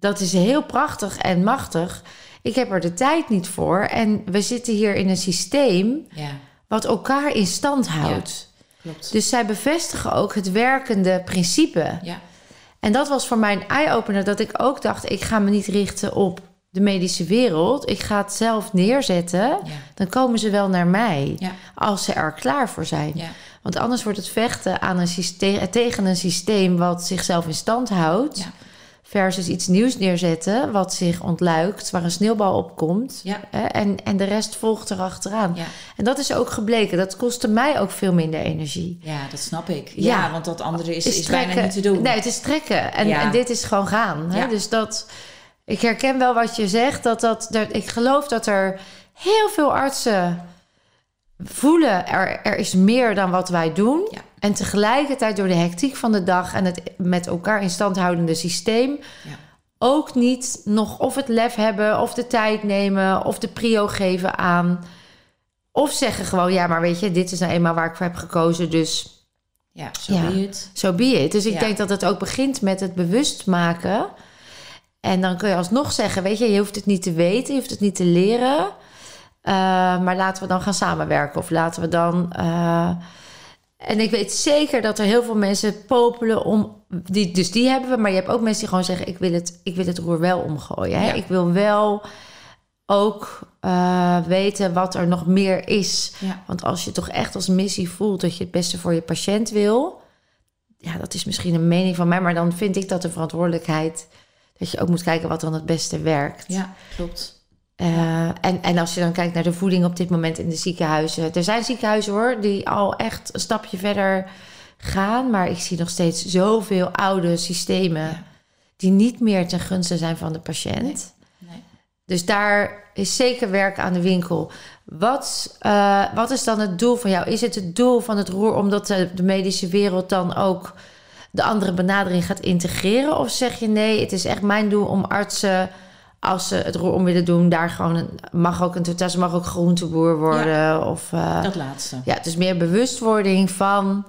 [SPEAKER 1] dat is heel prachtig en machtig. Ik heb er de tijd niet voor. En we zitten hier in een systeem
[SPEAKER 2] Ja,
[SPEAKER 1] wat elkaar in stand houdt.
[SPEAKER 2] klopt.
[SPEAKER 1] Dus zij bevestigen ook het werkende principe.
[SPEAKER 2] ja,
[SPEAKER 1] En dat was voor mij een eye-opener dat ik ook dacht... ik ga me niet richten op de medische wereld. Ik ga het zelf neerzetten.
[SPEAKER 2] ja,
[SPEAKER 1] Dan komen ze wel naar mij
[SPEAKER 2] ja,
[SPEAKER 1] als ze er klaar voor zijn.
[SPEAKER 2] ja,
[SPEAKER 1] Want anders wordt het vechten aan een systeem, tegen een systeem wat zichzelf in stand houdt... Versus iets nieuws neerzetten wat zich ontluikt... waar een sneeuwbal op komt.
[SPEAKER 2] ja,
[SPEAKER 1] En, en de rest volgt erachteraan.
[SPEAKER 2] ja.
[SPEAKER 1] En dat is ook gebleken. Dat kostte mij ook veel minder energie.
[SPEAKER 2] Ja, dat snap ik.
[SPEAKER 1] Ja.
[SPEAKER 2] Ja, want dat andere is, is, bijna niet te doen.
[SPEAKER 1] Nee, het is trekken. En, dit is gewoon gaan. Hè? Dus dat... Ik herken wel wat je zegt. Dat dat, dat, ik geloof dat er heel veel artsen voelen... Er, er is meer dan wat wij doen.
[SPEAKER 2] Ja.
[SPEAKER 1] En tegelijkertijd door de hectiek van de dag... en het met elkaar in stand houdende systeem...
[SPEAKER 2] Ja.
[SPEAKER 1] ook niet nog of het lef hebben... of de tijd nemen of de prio geven aan... of zeggen gewoon... ja, maar weet je, dit is nou eenmaal waar ik voor heb gekozen... dus
[SPEAKER 2] Ja, zo
[SPEAKER 1] Ja.
[SPEAKER 2] be it.
[SPEAKER 1] zo be it. Dus ik
[SPEAKER 2] Ja.
[SPEAKER 1] denk dat het ook begint met het bewust maken. En dan kun je alsnog zeggen, weet je, je hoeft het niet te weten, je hoeft het niet te leren. Eh, maar laten we dan gaan samenwerken. Of laten we dan... eh, en ik weet zeker dat er heel veel mensen popelen om... Die, dus die hebben we, maar je hebt ook mensen die gewoon zeggen... ik wil het, ik wil het roer wel omgooien. Hè?
[SPEAKER 2] Ja.
[SPEAKER 1] Ik wil wel ook eh, weten wat er nog meer is.
[SPEAKER 2] Ja,
[SPEAKER 1] Want als je toch echt als missie voelt dat je het beste voor je patiënt wil, ja, dat is misschien een mening van mij, maar dan vind ik dat de verantwoordelijkheid dat je ook moet kijken wat dan het beste werkt.
[SPEAKER 2] ja, klopt.
[SPEAKER 1] Eh, en, en als je dan kijkt naar de voeding op dit moment in de ziekenhuizen, er zijn ziekenhuizen hoor die al echt een stapje verder gaan, maar ik zie nog steeds zoveel oude systemen
[SPEAKER 2] Ja.
[SPEAKER 1] die niet meer ten gunste zijn van de patiënt.
[SPEAKER 2] Nee.
[SPEAKER 1] Dus daar is zeker werk aan de winkel. Wat, eh, wat is dan het doel van jou? Is het het doel van het roer omdat de, de medische wereld dan ook de andere benadering gaat integreren? Of zeg je nee, het is echt mijn doel om artsen, als ze het roer om willen doen, daar gewoon een, mag ook een totaal, mag ook groenteboer worden. Of, eh,
[SPEAKER 2] Dat laatste.
[SPEAKER 1] ja, het is meer bewustwording van.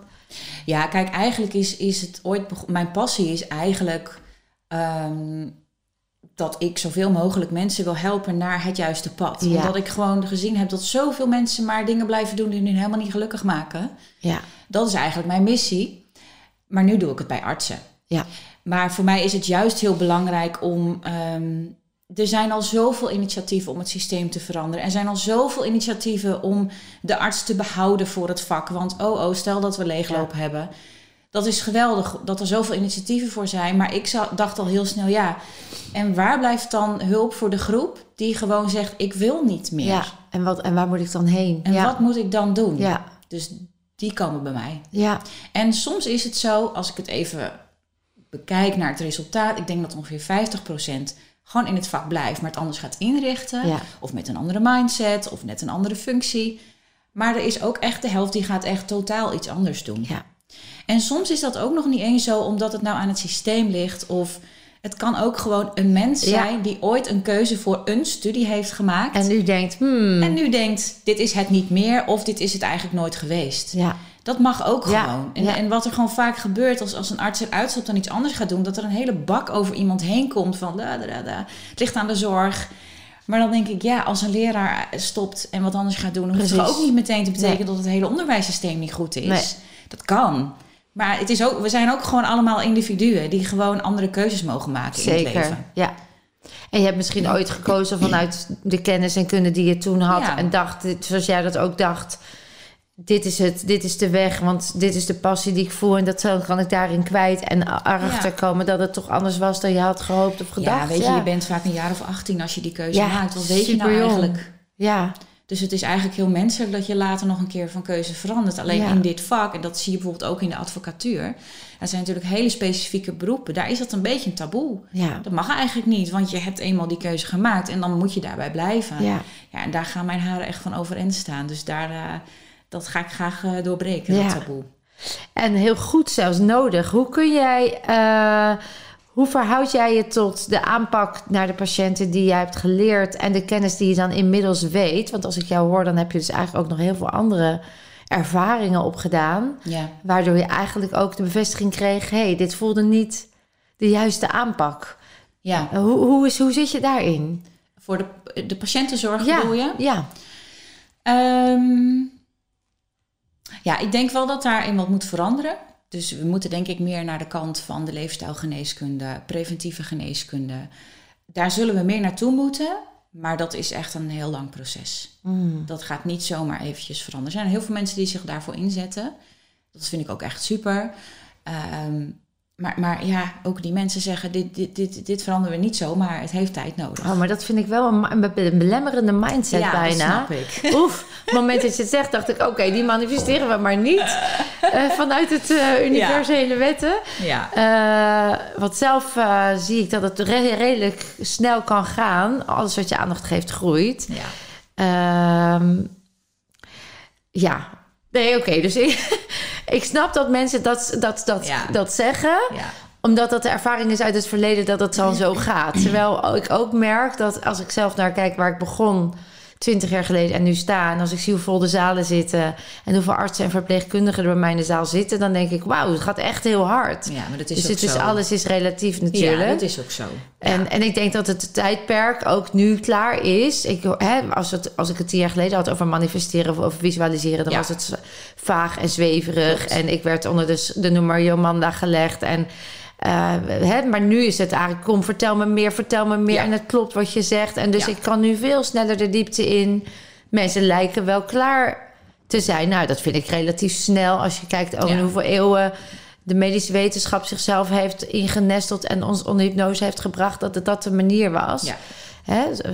[SPEAKER 2] Ja, kijk, eigenlijk is, is het ooit Mijn passie is eigenlijk ehm, dat ik zoveel mogelijk mensen wil helpen naar het juiste pad.
[SPEAKER 1] Ja.
[SPEAKER 2] Omdat ik gewoon gezien heb dat zoveel mensen maar dingen blijven doen die hun helemaal niet gelukkig maken.
[SPEAKER 1] Ja,
[SPEAKER 2] Dat is eigenlijk mijn missie. Maar nu doe ik het bij artsen.
[SPEAKER 1] ja,
[SPEAKER 2] Maar voor mij is het juist heel belangrijk om. ehm, er zijn al zoveel initiatieven om het systeem te veranderen. Er zijn al zoveel initiatieven om de arts te behouden voor het vak. Want oh, oh, stel dat we leegloop hebben. Dat is geweldig dat er zoveel initiatieven voor zijn. Maar ik dacht al heel snel, ja. En waar blijft dan hulp voor de groep die gewoon zegt: ik wil niet meer?
[SPEAKER 1] ja. En, wat, en waar moet ik dan heen?
[SPEAKER 2] En
[SPEAKER 1] ja.
[SPEAKER 2] wat moet ik dan doen?
[SPEAKER 1] Ja,
[SPEAKER 2] Dus die komen bij mij.
[SPEAKER 1] ja,
[SPEAKER 2] En soms is het zo, als ik het even bekijk naar het resultaat, ik denk dat ongeveer 50% gewoon in het vak blijft, maar het anders gaat inrichten.
[SPEAKER 1] ja.
[SPEAKER 2] Of met een andere mindset, of net een andere functie. Maar er is ook echt de helft die gaat echt totaal iets anders doen.
[SPEAKER 1] ja.
[SPEAKER 2] En soms is dat ook nog niet eens zo omdat het nou aan het systeem ligt. Of het kan ook gewoon een mens
[SPEAKER 1] Ja.
[SPEAKER 2] zijn die ooit een keuze voor een studie heeft gemaakt.
[SPEAKER 1] En u denkt, hmm,
[SPEAKER 2] en nu denkt, dit is het niet meer of dit is het eigenlijk nooit geweest.
[SPEAKER 1] ja,
[SPEAKER 2] Dat mag ook
[SPEAKER 1] Ja,
[SPEAKER 2] gewoon. En,
[SPEAKER 1] ja.
[SPEAKER 2] en wat er gewoon vaak gebeurt als, als een arts eruit stapt en iets anders gaat doen, dat er een hele bak over iemand heen komt van da, da, da, het ligt aan de zorg. Maar dan denk ik, ja, als een leraar stopt en wat anders gaat doen, dan hoeft het ook niet meteen te betekenen
[SPEAKER 1] Nee.
[SPEAKER 2] dat het hele onderwijssysteem niet goed is.
[SPEAKER 1] Nee.
[SPEAKER 2] Dat kan. Maar het is ook, we zijn ook gewoon allemaal individuen die gewoon andere keuzes mogen maken in het
[SPEAKER 1] zeker.
[SPEAKER 2] leven.
[SPEAKER 1] Ja. En je hebt misschien ooit gekozen vanuit de kennis en kunde die je toen had. En dacht, zoals jij dat ook dacht. Dit is het, dit is de weg, want dit is de passie die ik voel. En dat zo kan ik daarin kwijt. En erachter
[SPEAKER 2] Ja.
[SPEAKER 1] komen dat het toch anders was dan je had gehoopt of gedacht.
[SPEAKER 2] Ja, weet je, je bent vaak een jaar of 18 als je die keuze
[SPEAKER 1] Ja,
[SPEAKER 2] maakt. Wat weet je nou
[SPEAKER 1] superjong.
[SPEAKER 2] eigenlijk?
[SPEAKER 1] Ja,
[SPEAKER 2] Dus het is eigenlijk heel menselijk dat je later nog een keer van keuze verandert. Alleen in dit vak, en dat zie je bijvoorbeeld ook in de advocatuur. Er zijn natuurlijk hele specifieke beroepen. Daar is dat een beetje een taboe.
[SPEAKER 1] ja,
[SPEAKER 2] Dat mag eigenlijk niet, want je hebt eenmaal die keuze gemaakt en dan moet je daarbij blijven.
[SPEAKER 1] ja.
[SPEAKER 2] Ja, en daar gaan mijn haren echt van overeind staan. Dus daar, eh, dat ga ik graag eh, doorbreken,
[SPEAKER 1] Ja.
[SPEAKER 2] dat taboe.
[SPEAKER 1] En heel goed zelfs nodig. Hoe kun jij, eh, hoe verhoud jij je tot de aanpak naar de patiënten die jij hebt geleerd en de kennis die je dan inmiddels weet? Want als ik jou hoor, dan heb je dus eigenlijk ook nog heel veel andere ervaringen opgedaan.
[SPEAKER 2] Ja.
[SPEAKER 1] Waardoor je eigenlijk ook de bevestiging kreeg: hé, hey, dit voelde niet de juiste aanpak.
[SPEAKER 2] ja.
[SPEAKER 1] Uh, Hoe, hoe, is, hoe zit je daarin?
[SPEAKER 2] Voor de, de patiëntenzorg
[SPEAKER 1] ja,
[SPEAKER 2] bedoel je?
[SPEAKER 1] ja,
[SPEAKER 2] Ehm, ja, ik denk wel dat daarin wat moet veranderen. Dus we moeten denk ik meer naar de kant van de leefstijlgeneeskunde, preventieve geneeskunde. Daar zullen we meer naartoe moeten, maar dat is echt een heel lang proces.
[SPEAKER 1] Mm.
[SPEAKER 2] Dat gaat niet zomaar eventjes veranderen. Er zijn heel veel mensen die zich daarvoor inzetten. Dat vind ik ook echt super. Ehm, maar, maar ja, ook die mensen zeggen, dit, dit, dit, dit veranderen we niet zo, maar het heeft tijd nodig.
[SPEAKER 1] Oh, maar dat vind ik wel een, een be- een belemmerende mindset
[SPEAKER 2] ja,
[SPEAKER 1] bijna.
[SPEAKER 2] dat snap ik. [laughs]
[SPEAKER 1] Oef, op het moment dat je het zegt, dacht ik: oké, die manifesteren we maar niet [laughs] eh, vanuit het eh, universele wetten.
[SPEAKER 2] Ja.
[SPEAKER 1] Eh, want zelf zie ik dat het re- redelijk snel kan gaan. Alles wat je aandacht geeft, groeit.
[SPEAKER 2] ja.
[SPEAKER 1] Ehm, ja, nee, oké. Dus ik, [laughs] ik snap dat mensen dat, dat, dat,
[SPEAKER 2] Ja.
[SPEAKER 1] dat zeggen
[SPEAKER 2] ja.
[SPEAKER 1] omdat dat de ervaring is uit het verleden dat het dan zo [laughs] gaat. Terwijl ik ook merk dat als ik zelf naar kijk waar ik begon... 20 jaar geleden en nu sta... en als ik zie hoe vol de zalen zitten... en hoeveel artsen en verpleegkundigen er bij mij in de zaal zitten... dan denk ik, wauw, het gaat echt heel hard.
[SPEAKER 2] Ja, maar dat is
[SPEAKER 1] dus
[SPEAKER 2] ook
[SPEAKER 1] het is,
[SPEAKER 2] zo.
[SPEAKER 1] alles is relatief natuurlijk.
[SPEAKER 2] Ja, dat is ook zo.
[SPEAKER 1] En, en ik denk dat het tijdperk ook nu klaar is. Ik, hè, als, het, als ik het tien jaar geleden had over manifesteren of over visualiseren, dan
[SPEAKER 2] Ja.
[SPEAKER 1] was het vaag en zweverig. En ik werd onder de, de noemer Jomanda gelegd. En, eh, hè, maar nu is het eigenlijk, kom, vertel me meer, vertel me meer.
[SPEAKER 2] Ja.
[SPEAKER 1] En het klopt wat je zegt. En dus
[SPEAKER 2] Ja.
[SPEAKER 1] ik kan nu veel sneller de diepte in. Mensen lijken wel klaar te zijn. Nou, dat vind ik relatief snel als je kijkt over
[SPEAKER 2] Ja.
[SPEAKER 1] hoeveel eeuwen de medische wetenschap zichzelf heeft ingenesteld en ons onder hypnose heeft gebracht dat het dat de manier was.
[SPEAKER 2] Ja.
[SPEAKER 1] Hè? eh,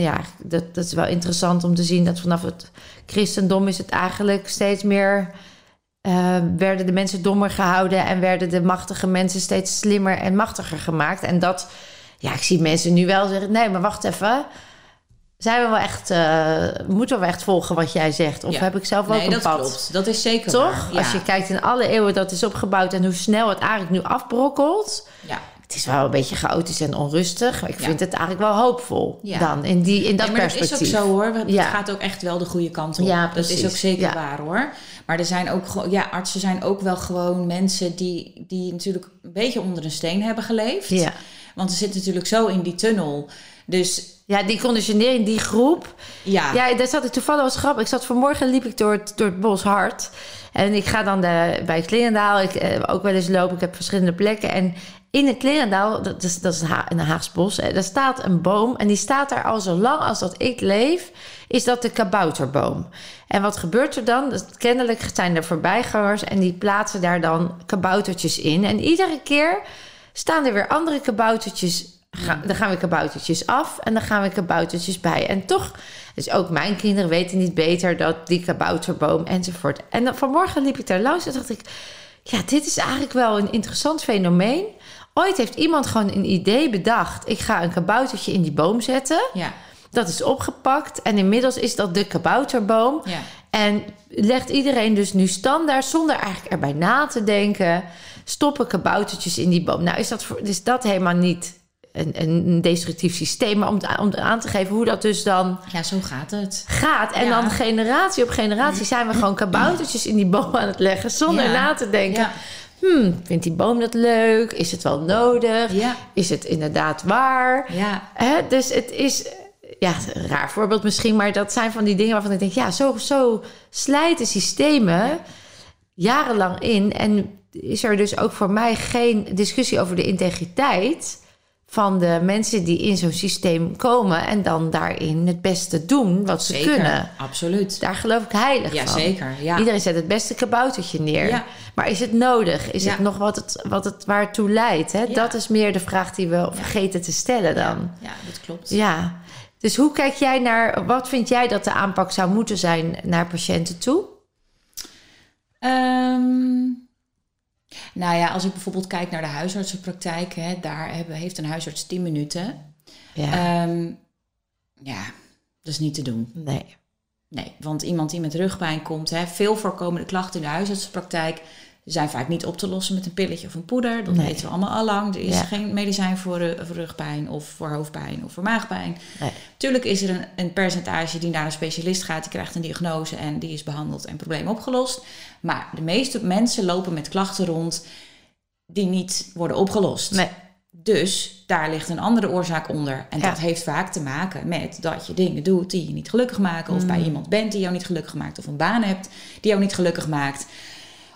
[SPEAKER 1] ja, dat, dat is wel interessant om te zien dat vanaf het christendom is het eigenlijk steeds meer. Eh, werden de mensen dommer gehouden en werden de machtige mensen steeds slimmer en machtiger gemaakt. En dat, ja, ik zie mensen nu wel zeggen: nee, maar wacht even. Zijn we wel echt, eh, moeten we wel echt volgen wat jij zegt? Of
[SPEAKER 2] Ja.
[SPEAKER 1] heb ik zelf ook
[SPEAKER 2] Nee,
[SPEAKER 1] een
[SPEAKER 2] dat
[SPEAKER 1] pad?
[SPEAKER 2] klopt. Dat is zeker
[SPEAKER 1] Toch?
[SPEAKER 2] waar. Ja.
[SPEAKER 1] Als je kijkt in alle eeuwen dat is opgebouwd en hoe snel het eigenlijk nu afbrokkelt.
[SPEAKER 2] Ja.
[SPEAKER 1] Het is wel een beetje chaotisch en onrustig. Maar ik
[SPEAKER 2] Ja.
[SPEAKER 1] vind het eigenlijk wel hoopvol
[SPEAKER 2] Ja.
[SPEAKER 1] dan in, die, in dat
[SPEAKER 2] Nee, maar
[SPEAKER 1] perspectief.
[SPEAKER 2] dat is ook zo hoor. want
[SPEAKER 1] Ja.
[SPEAKER 2] Het gaat ook echt wel de goede kant op.
[SPEAKER 1] Ja,
[SPEAKER 2] dat is ook zeker waar hoor. Maar er zijn ook gewoon, ja, artsen zijn ook wel gewoon mensen die, die natuurlijk een beetje onder een steen hebben geleefd.
[SPEAKER 1] Ja.
[SPEAKER 2] Want ze zitten natuurlijk zo in die tunnel. Dus
[SPEAKER 1] ja, die conditionering, die groep.
[SPEAKER 2] ja,
[SPEAKER 1] Ja, daar zat ik toevallig was grappig. Ik zat vanmorgen liep ik door het, door het bos hard. En ik ga dan de, bij Klingendaal ik, eh, ook wel eens lopen. Ik heb verschillende plekken. En in het Klingendaal, dat is, dat is een Ha- een Haags bos, eh, daar staat een boom. En die staat daar al zo lang als dat ik leef, is dat de kabouterboom. En wat gebeurt er dan? Kennelijk zijn er voorbijgangers en die plaatsen daar dan kaboutertjes in. En iedere keer staan er weer andere kaboutertjes. Dan gaan we kaboutertjes af en dan gaan we kaboutertjes bij. En toch, dus ook mijn kinderen weten niet beter dat die kabouterboom enzovoort. En vanmorgen liep ik daar langs en dacht ik, ja, dit is eigenlijk wel een interessant fenomeen. Ooit heeft iemand gewoon een idee bedacht. Ik ga een kaboutertje in die boom zetten.
[SPEAKER 2] ja,
[SPEAKER 1] Dat is opgepakt en inmiddels is dat de kabouterboom.
[SPEAKER 2] ja.
[SPEAKER 1] En legt iedereen dus nu standaard, zonder eigenlijk erbij na te denken, stoppen kaboutertjes in die boom. Nou, is dat, voor, is dat helemaal niet een, een destructief systeem, maar om, om aan te geven hoe dat dus dan
[SPEAKER 2] Ja, zo gaat het.
[SPEAKER 1] gaat. En
[SPEAKER 2] Ja.
[SPEAKER 1] dan generatie op generatie zijn we gewoon kaboutertjes in die boom aan het leggen, zonder
[SPEAKER 2] Ja.
[SPEAKER 1] na te denken. Hmm, vindt die boom dat leuk? Is het wel nodig?
[SPEAKER 2] Ja.
[SPEAKER 1] Is het inderdaad waar?
[SPEAKER 2] Ja,
[SPEAKER 1] Hè, dus het is, ja, een raar voorbeeld misschien, maar dat zijn van die dingen waarvan ik denk, ja, zo, zo slijten systemen jarenlang in. En is er dus ook voor mij geen discussie over de integriteit van de mensen die in zo'n systeem komen en dan daarin het beste doen wat ze
[SPEAKER 2] zeker.
[SPEAKER 1] kunnen.
[SPEAKER 2] Absoluut.
[SPEAKER 1] Daar geloof ik heilig
[SPEAKER 2] Ja,
[SPEAKER 1] van.
[SPEAKER 2] zeker. Ja.
[SPEAKER 1] Iedereen zet het beste kaboutertje neer.
[SPEAKER 2] Ja.
[SPEAKER 1] Maar is het nodig? Is
[SPEAKER 2] Ja.
[SPEAKER 1] het nog wat het, wat het waartoe leidt? Hè? Dat is meer de vraag die we vergeten te stellen dan.
[SPEAKER 2] Ja, dat klopt.
[SPEAKER 1] Ja. Dus hoe kijk jij naar, wat vind jij dat de aanpak zou moeten zijn naar patiënten toe?
[SPEAKER 2] Ehm, nou ja, als ik bijvoorbeeld kijk naar de huisartsenpraktijk, hè, daar hebben, heeft een huisarts 10 minuten.
[SPEAKER 1] Ja.
[SPEAKER 2] Ehm, ja, dat is niet te doen.
[SPEAKER 1] nee.
[SPEAKER 2] Nee, want iemand die met rugpijn komt, hè, veel voorkomende klachten in de huisartsenpraktijk, zijn vaak niet op te lossen met een pilletje of een poeder. Dat
[SPEAKER 1] Nee.
[SPEAKER 2] weten we allemaal al lang. Er is
[SPEAKER 1] Ja.
[SPEAKER 2] geen medicijn voor, voor rugpijn of voor hoofdpijn of voor maagpijn.
[SPEAKER 1] Nee.
[SPEAKER 2] Tuurlijk is er een, een percentage die naar een specialist gaat, die krijgt een diagnose en die is behandeld en probleem opgelost. Maar de meeste mensen lopen met klachten rond die niet worden opgelost.
[SPEAKER 1] Nee.
[SPEAKER 2] Dus daar ligt een andere oorzaak onder. En
[SPEAKER 1] Ja.
[SPEAKER 2] dat heeft vaak te maken met dat je dingen doet die je niet gelukkig maken. Of
[SPEAKER 1] Mm.
[SPEAKER 2] bij iemand bent die jou niet gelukkig maakt. Of een baan hebt die jou niet gelukkig maakt.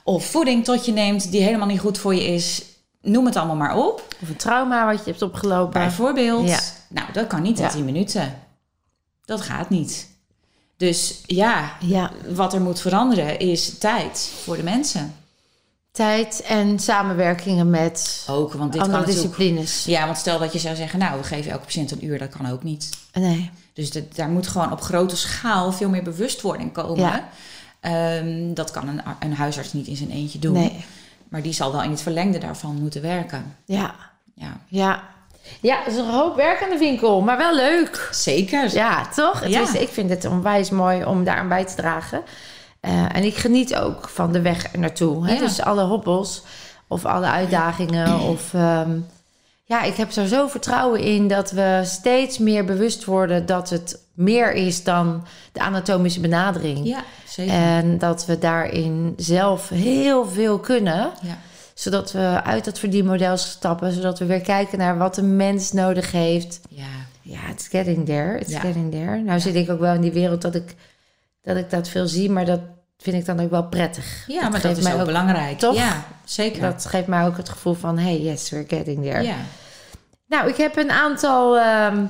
[SPEAKER 2] Of voeding tot je neemt die helemaal niet goed voor je is. Noem het allemaal maar op.
[SPEAKER 1] Of een trauma wat je hebt opgelopen.
[SPEAKER 2] Bijvoorbeeld.
[SPEAKER 1] Ja.
[SPEAKER 2] Nou, dat kan niet in
[SPEAKER 1] Ja.
[SPEAKER 2] 10 minuten. Dat gaat niet. Dus ja,
[SPEAKER 1] Ja,
[SPEAKER 2] wat er moet veranderen is tijd voor de mensen.
[SPEAKER 1] tijd en samenwerkingen met
[SPEAKER 2] Ook, want dit
[SPEAKER 1] andere
[SPEAKER 2] kan
[SPEAKER 1] disciplines.
[SPEAKER 2] Ja, want stel dat je zou zeggen, nou, we geven elke patiënt een uur. Dat kan ook niet.
[SPEAKER 1] Nee.
[SPEAKER 2] Dus daar moet gewoon op grote schaal veel meer bewustwording komen.
[SPEAKER 1] Ja.
[SPEAKER 2] Ehm, dat kan een, een huisarts niet in zijn eentje doen.
[SPEAKER 1] Nee.
[SPEAKER 2] Maar die zal wel in het verlengde daarvan moeten werken.
[SPEAKER 1] Ja.
[SPEAKER 2] Ja,
[SPEAKER 1] Ja. Ja, het is een hoop werk aan de winkel, maar wel leuk.
[SPEAKER 2] zeker.
[SPEAKER 1] Ja, toch? Het
[SPEAKER 2] Ja.
[SPEAKER 1] is, ik vind het onwijs mooi om daar aan bij te dragen. Eh, en ik geniet ook van de weg naartoe. Hè?
[SPEAKER 2] Ja.
[SPEAKER 1] Dus alle hobbels of alle uitdagingen. Of, ehm, ja, ik heb er zo vertrouwen in dat we steeds meer bewust worden dat het meer is dan de anatomische benadering.
[SPEAKER 2] Ja, zeker.
[SPEAKER 1] En dat we daarin zelf heel veel kunnen.
[SPEAKER 2] ja.
[SPEAKER 1] Zodat we uit dat verdienmodel stappen. Zodat we weer kijken naar wat de mens nodig heeft.
[SPEAKER 2] ja,
[SPEAKER 1] Ja, it's getting there. It's
[SPEAKER 2] Ja.
[SPEAKER 1] getting there. Nou zit ik ook wel in die wereld dat ik, dat ik dat veel zie. Maar dat vind ik dan ook wel prettig.
[SPEAKER 2] ja maar dat is
[SPEAKER 1] mij
[SPEAKER 2] ook,
[SPEAKER 1] ook-
[SPEAKER 2] belangrijk.
[SPEAKER 1] toch?
[SPEAKER 2] Ja, zeker.
[SPEAKER 1] Dat geeft mij ook het gevoel van... Hey, yes, we're getting there.
[SPEAKER 2] ja.
[SPEAKER 1] Nou, ik heb een aantal... ehm,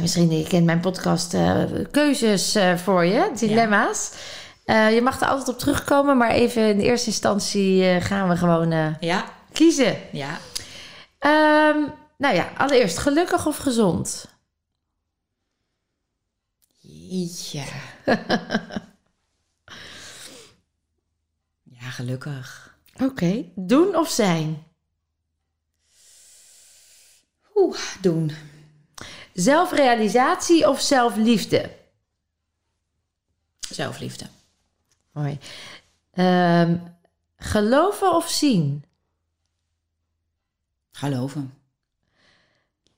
[SPEAKER 1] misschien, je kent mijn podcast, eh, keuzes eh, voor je. Dilemma's. Eh, je mag er altijd op terugkomen. Maar even in eerste instantie eh, gaan we gewoon eh,
[SPEAKER 2] ja,
[SPEAKER 1] kiezen.
[SPEAKER 2] ja.
[SPEAKER 1] Ehm, nou ja, allereerst gelukkig of gezond?
[SPEAKER 2] Ja. [laughs] ja, gelukkig.
[SPEAKER 1] Oké. Doen of zijn?
[SPEAKER 2] Oeh, doen.
[SPEAKER 1] Zelfrealisatie of zelfliefde?
[SPEAKER 2] Zelfliefde.
[SPEAKER 1] Mooi. Ehm, geloven of zien?
[SPEAKER 2] Geloven.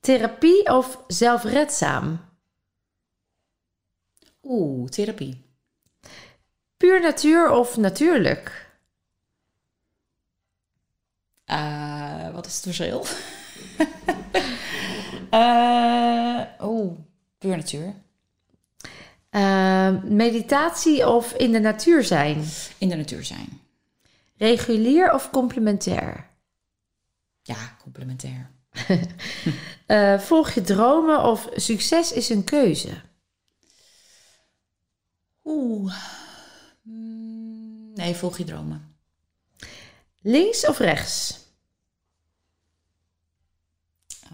[SPEAKER 1] Therapie of zelfredzaam?
[SPEAKER 2] Oeh, therapie.
[SPEAKER 1] Puur natuur of natuurlijk?
[SPEAKER 2] Eh, wat is het verschil? [laughs] Eh, Oeh, puur natuur.
[SPEAKER 1] Ehm, meditatie of in de natuur zijn?
[SPEAKER 2] In de natuur zijn.
[SPEAKER 1] Regulier of complementair?
[SPEAKER 2] Ja, complementair. [laughs]
[SPEAKER 1] Eh, volg je dromen of succes is een keuze?
[SPEAKER 2] Oeh. Mm, Nee, volg je dromen.
[SPEAKER 1] Links of rechts?